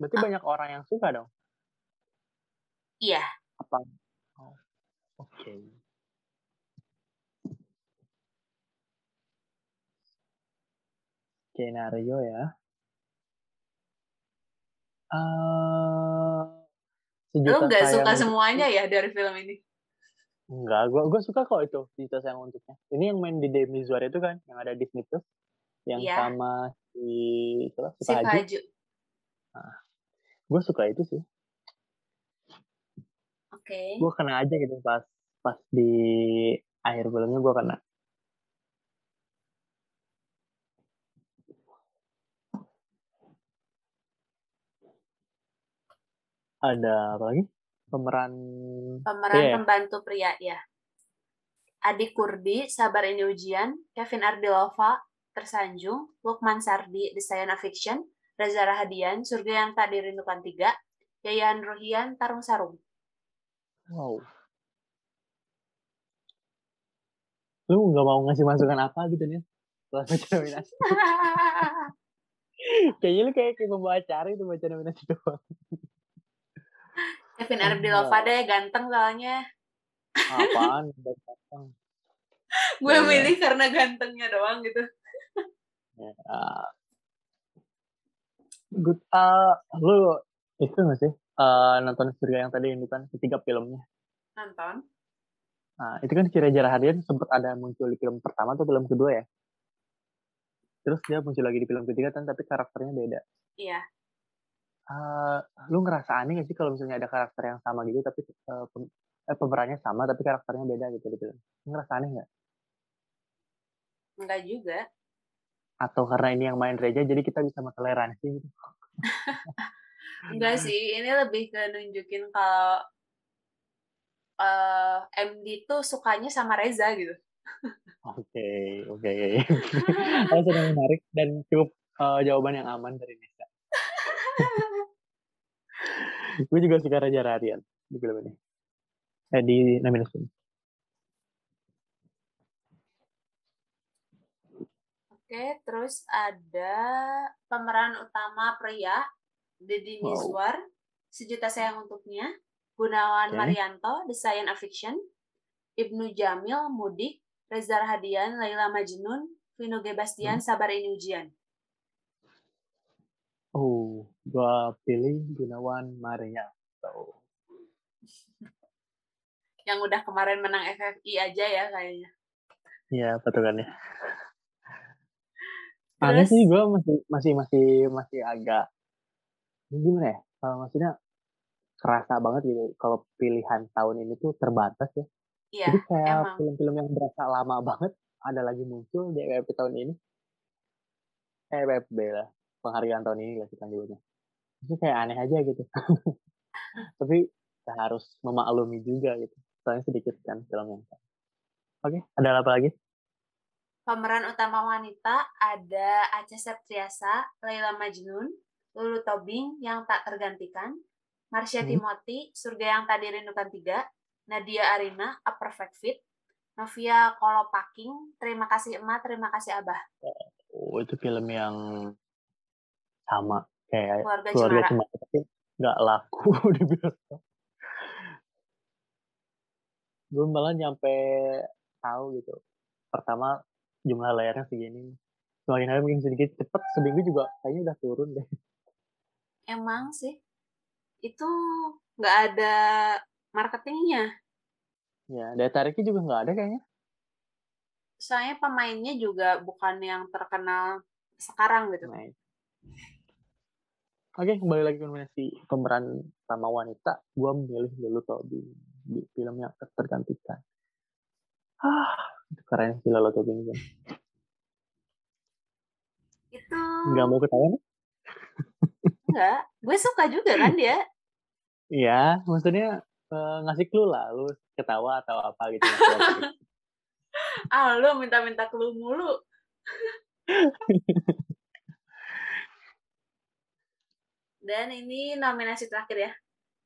Berarti ah. banyak orang yang suka dong? Iya. Apa? Oh, Oke. Okay. Skenario ya. Uh, Lu nggak suka semuanya ya dari film ini? Enggak, gue gue suka kok itu Sejuta Sayang Untuknya. Ini yang main di Demi Zuar itu kan, yang ada Disney Plus, yang yeah. sama si itu si, Paju. Nah, gue suka itu sih. Oke. Okay. Gue kena aja gitu pas pas di akhir filmnya gue kena. Ada apa lagi? Pemeran pemeran yeah. pembantu pria ya. Adi Kurdi, Sabar Ini Ujian, Kevin Ardilova, Tersanjung, Lukman Sardi, The Science Fiction, Reza Rahadian, Surga Yang Tak Dirindukan Tiga, Yayan Rohian, Tarung Sarung. Wow. Lu nggak mau ngasih masukan apa gitu nih? Setelah baca nominasi. Kayaknya lu kayak, kayak pembawa acara itu baca nominasi doang. Kevin Ardilova deh, ganteng soalnya. Apaan? ganteng. Gue ya, milih ya. karena gantengnya doang gitu. Ya, good. Uh, lu itu gak sih uh, nonton Surga yang tadi ini kan ketiga filmnya? Nonton. Nah itu kan si Reza Rahadian sempat ada muncul di film pertama atau film kedua ya? Terus dia muncul lagi di film ketiga kan tapi karakternya beda. Iya. Uh, lu ngerasa aneh gak sih kalau misalnya ada karakter yang sama gitu tapi uh, pem eh, pemerannya sama tapi karakternya beda gitu di film? Ngerasa aneh nggak? Enggak juga atau karena ini yang main Reja jadi kita bisa toleransi gitu. Enggak sih ini lebih ke nunjukin kalau uh, eh, MD tuh sukanya sama Reza gitu. Oke oke okay. sudah menarik dan cukup uh, jawaban yang aman dari Nisa. Gue juga suka Raja Radian di film ini. Eh, di nominasi Oke, terus ada pemeran utama pria, Deddy wow. Mizwar, Sejuta Sayang Untuknya, Gunawan okay. Marianto, The Science of Fiction, Ibnu Jamil, Mudik, Reza Hadian, Laila Majnun, Vino Gebastian, hmm. Sabar Ini Ujian. Oh, gua pilih Gunawan Marianto. Yang udah kemarin menang FFI aja ya kayaknya. Iya, betul Aneh sih gue masih masih masih masih agak gimana ya? Kalau maksudnya kerasa banget gitu kalau pilihan tahun ini tuh terbatas ya. Iya, Jadi kayak film-film yang berasa lama banget ada lagi muncul di EWP tahun ini. Eh, EWP lah, penghargaan tahun ini lah kita nyebutnya. Itu kayak aneh aja gitu. Tapi kita harus memaklumi juga gitu. Soalnya sedikit kan film yang. Oke, ada apa lagi? Pemeran utama wanita ada Acha Septriasa, Laila Majnun, Lulu Tobing yang tak tergantikan, Marsha hmm. Timothy, Surga yang tak dirindukan tiga, Nadia Arina, A Perfect Fit, Novia Kolopaking, Terima kasih Emak, Terima kasih Abah. Oh, itu film yang sama kayak keluarga, keluarga Cemara. tapi nggak laku di bioskop. Gue malah nyampe tahu gitu. Pertama jumlah layarnya segini. Semakin hari mungkin sedikit cepet seminggu juga kayaknya udah turun deh. Emang sih. Itu nggak ada marketingnya. Ya daya tariknya juga nggak ada kayaknya. Soalnya pemainnya juga bukan yang terkenal sekarang gitu. Nah, Oke, kembali lagi ke nominasi pemeran sama wanita. Gue memilih dulu tau di, di film yang tergantikan. Ah, keren sih Lolo Tobing kan. Itu nggak mau ketawa nih? Enggak, gue suka juga kan dia. Iya, maksudnya uh, ngasih clue lah, lu ketawa atau apa gitu. ah, lu minta-minta clue mulu. Dan ini nominasi terakhir ya.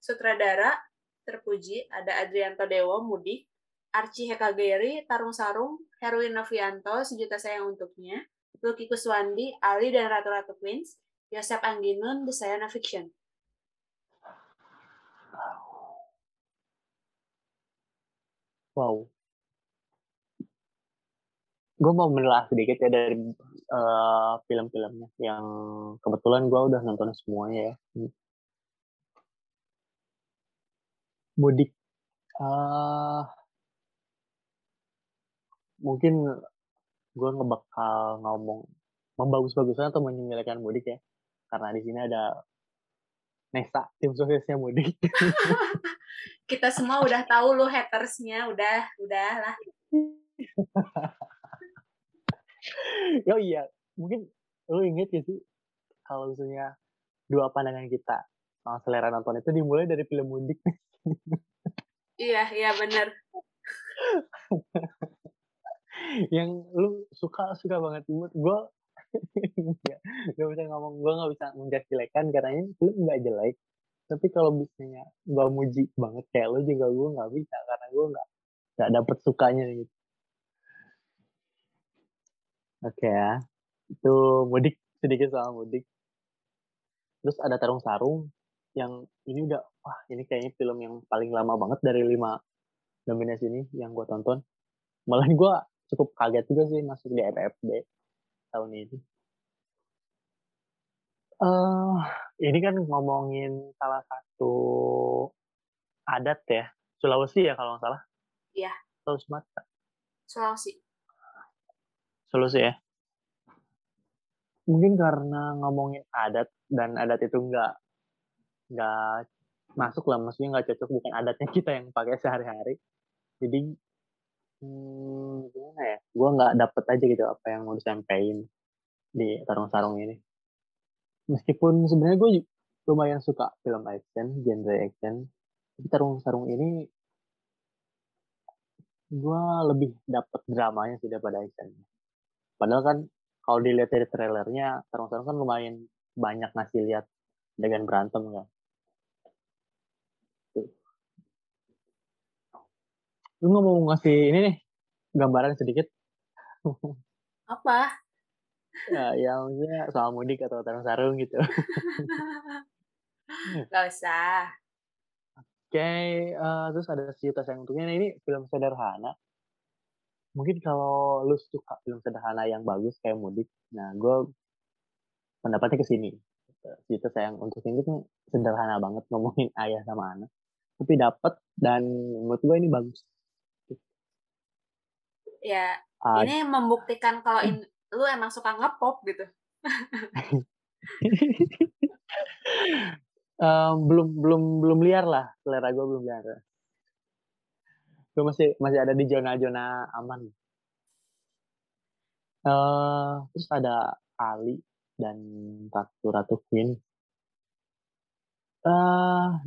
Sutradara terpuji ada Adrianto Dewo Mudik, Archie Hekageri, Tarung Sarung, Heroin Novianto, Sejuta Sayang Untuknya, Lucky Kuswandi, Ali dan Ratu Ratu Queens, Yosep Angginun, Desayana Fiction. Wow. Gue mau menelaah sedikit ya dari uh, film-filmnya yang kebetulan gue udah nonton semuanya ya. Mudik. Uh, mungkin gue ngebakal ngomong membagus-baguskan atau menyemelekan mudik ya. Karena di sini ada Nesa tim suksesnya mudik. Kita semua udah tahu lo hatersnya udah udah lah oh iya mungkin lo inget ya sih kalau misalnya dua pandangan kita soal selera nonton itu dimulai dari film mudik iya iya bener yang lu suka suka banget imut. Gue gak bisa ngomong. Gue gak bisa menjelekan karena ini film nggak jelek. Tapi kalau misalnya gue muji banget kayak lu juga gue nggak bisa karena gue nggak nggak dapet sukanya gitu. Oke okay, ya. Itu mudik sedikit soal mudik. Terus ada tarung sarung yang ini udah wah ini kayaknya film yang paling lama banget dari lima nominasi ini yang gue tonton. Malah gue cukup kaget juga sih masuk di FFB tahun ini. Uh, ini kan ngomongin salah satu adat ya, Sulawesi ya kalau nggak salah. Iya. Atau Sumatera? Sulawesi. Sulawesi ya. Mungkin karena ngomongin adat dan adat itu nggak nggak masuk lah, maksudnya nggak cocok bukan adatnya kita yang pakai sehari-hari. Jadi Hmm, gimana ya, gue nggak dapet aja gitu apa yang mau disampaikan di Tarung Sarung ini. Meskipun sebenarnya gue lumayan suka film action, genre action, tapi Tarung Sarung ini gue lebih dapet dramanya sih daripada action. Padahal kan kalau dilihat dari trailernya, Tarung Sarung kan lumayan banyak ngasih lihat dengan berantem kan. Lu nggak mau ngasih ini nih gambaran sedikit? Apa? ya, ya maksudnya soal mudik atau tarung sarung gitu. Gak usah. Oke, okay, uh, eh, terus ada cerita sayang untuknya. Nah, ini film sederhana. Mungkin kalau lu suka film sederhana yang bagus kayak mudik, nah gue pendapatnya ke sini. Cerita sayang untuk ini tuh sederhana banget ngomongin ayah sama anak. Tapi dapat dan menurut gue ini bagus ya uh, ini membuktikan kalau in, lu emang suka ngepop gitu. Um, belum belum belum liar lah. Selera gue belum liar. Gue masih masih ada di zona-zona aman. Uh, terus ada Ali dan Ratu Ratu Queen. Uh,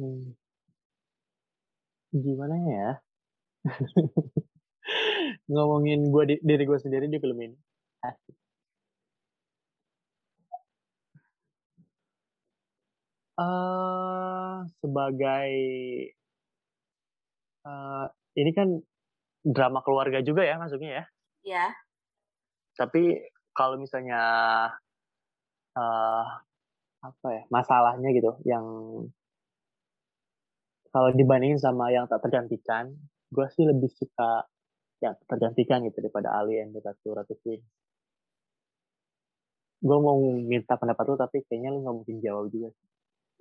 gimana ya ngomongin gue di, diri gue sendiri di film ini. Uh, sebagai uh, ini kan drama keluarga juga ya masuknya ya. Iya. Tapi kalau misalnya uh, apa ya masalahnya gitu yang kalau dibandingin sama yang tak tergantikan, gue sih lebih suka yang tergantikan gitu daripada Ali and Ratu Ratu Queen. Gue mau minta pendapat lu tapi kayaknya lu nggak mungkin jawab juga sih.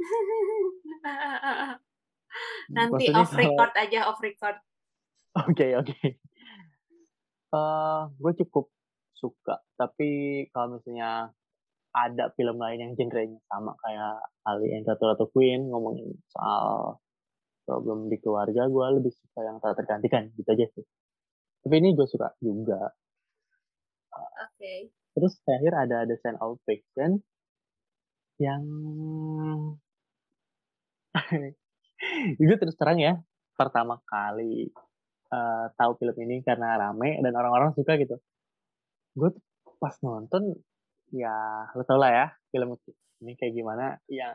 Nanti Maksudnya off record kalau... aja off record. Oke okay, oke. Okay. Uh, eh, gue cukup suka tapi kalau misalnya ada film lain yang genrenya sama kayak Ali and Ratu Ratu Queen ngomongin soal problem di keluarga gue lebih suka yang tak tergantikan gitu aja sih tapi ini gue suka juga. Oke. Okay. terus terakhir ada The Sign of Fiction yang gue terus terang ya pertama kali uh, tahu film ini karena rame dan orang-orang suka gitu. Gue pas nonton ya lo tau lah ya film ini kayak gimana ya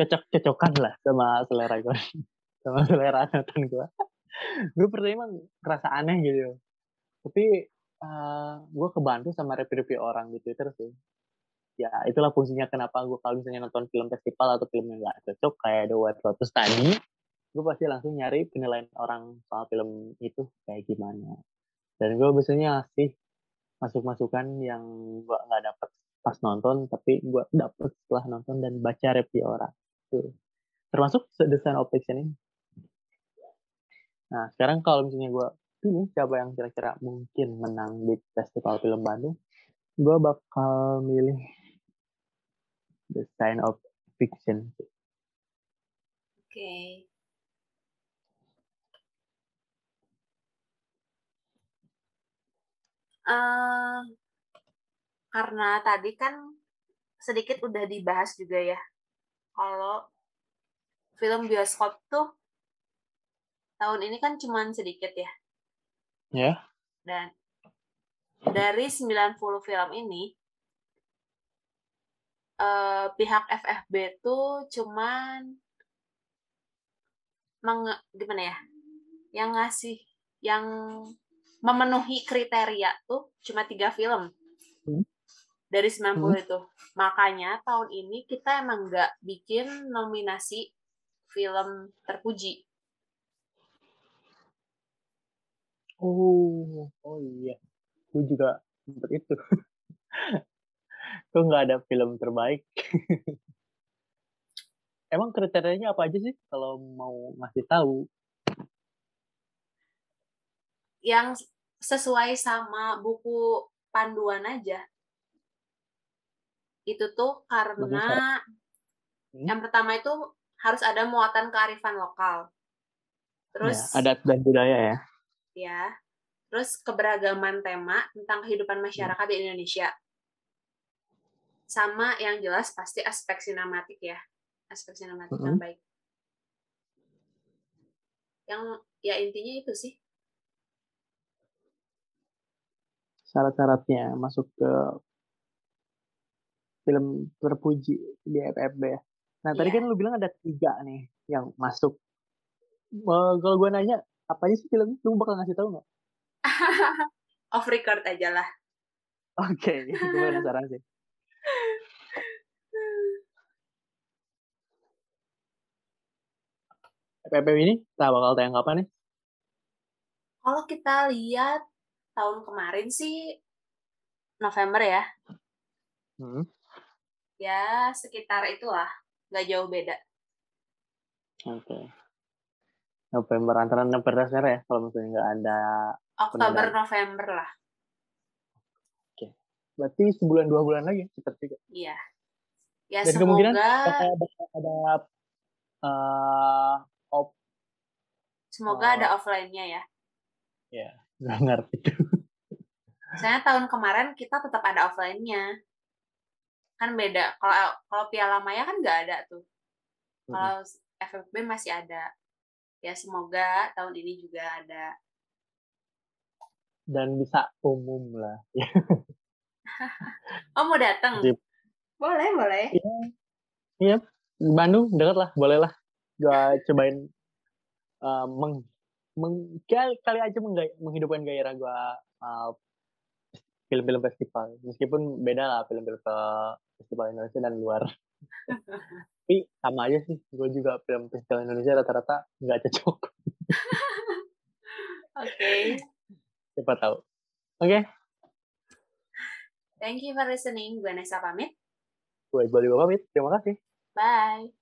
cocok-cocokan lah sama selera gue sama selera nonton gue gue pertama ngerasa aneh gitu tapi uh, gue kebantu sama review-review orang di Twitter sih. Ya itulah fungsinya kenapa gue kalau misalnya nonton film festival atau film yang gak cocok kayak The White Lotus tadi gue pasti langsung nyari penilaian orang soal film itu kayak gimana. Dan gue biasanya sih masuk-masukan yang gue nggak dapet pas nonton tapi gue dapet setelah nonton dan baca review orang. Tuh. Termasuk of fiction ini Nah, sekarang kalau misalnya gue pilih siapa yang kira-kira mungkin menang di Festival Film Bandung, gue bakal milih The Sign of Fiction. Oke. Okay. Uh, karena tadi kan sedikit udah dibahas juga ya kalau film bioskop tuh tahun ini kan cuman sedikit ya. Ya. Yeah. Dan dari 90 film ini uh, pihak FFB tuh cuman meng, gimana ya? Yang ngasih yang memenuhi kriteria tuh cuma tiga film. Hmm dari 90 hmm. itu. Makanya tahun ini kita emang nggak bikin nominasi film terpuji. Oh, oh iya. Gue juga sempat itu. Kok nggak ada film terbaik? Emang kriterianya apa aja sih kalau mau ngasih tahu? Yang sesuai sama buku panduan aja itu tuh karena hmm? yang pertama itu harus ada muatan kearifan lokal. Terus ya, adat dan budaya ya. Ya. Terus keberagaman tema tentang kehidupan masyarakat hmm. di Indonesia. Sama yang jelas pasti aspek sinematik ya. Aspek sinematik hmm. yang baik. Yang ya intinya itu sih. Syarat-syaratnya masuk ke film terpuji di FFB ya. Nah yeah. tadi iya. kan lu bilang ada tiga nih yang masuk. Uh, kalau gue nanya apa aja sih film lu bakal ngasih tahu nggak? Off record aja lah. Oke, okay, gue penasaran sih. FFB ini tak bakal tayang kapan nih? Kalau kita lihat tahun kemarin sih November ya. Hmm ya sekitar itulah nggak jauh beda oke okay. November antara November Desember ya kalau misalnya nggak ada Oktober penandaan. November lah. Oke. Okay. berarti sebulan dua bulan lagi cepet juga. Iya. Ya dan semoga kemungkinan ada ada uh, op semoga uh, ada offline-nya ya. Ya nggak ngerti tuh. Saya tahun kemarin kita tetap ada offline-nya. Kan beda kalau kalau Piala Maya kan nggak ada tuh. Kalau FFB masih ada ya semoga tahun ini juga ada dan bisa umum lah. Oh mau datang boleh boleh. Iya. Iya. Bandung dekat lah boleh lah. Gua cobain uh, meng, meng kali, kali aja menghidupkan gairah gua uh, film-film festival. Meskipun beda lah film-film festival Indonesia dan luar tapi sama aja sih gue juga film festival Indonesia rata-rata nggak cocok. Oke. Okay. siapa tahu. Oke. Okay. thank you for listening. Gue Nesa pamit. Gue Iqbal juga pamit. Terima kasih. Bye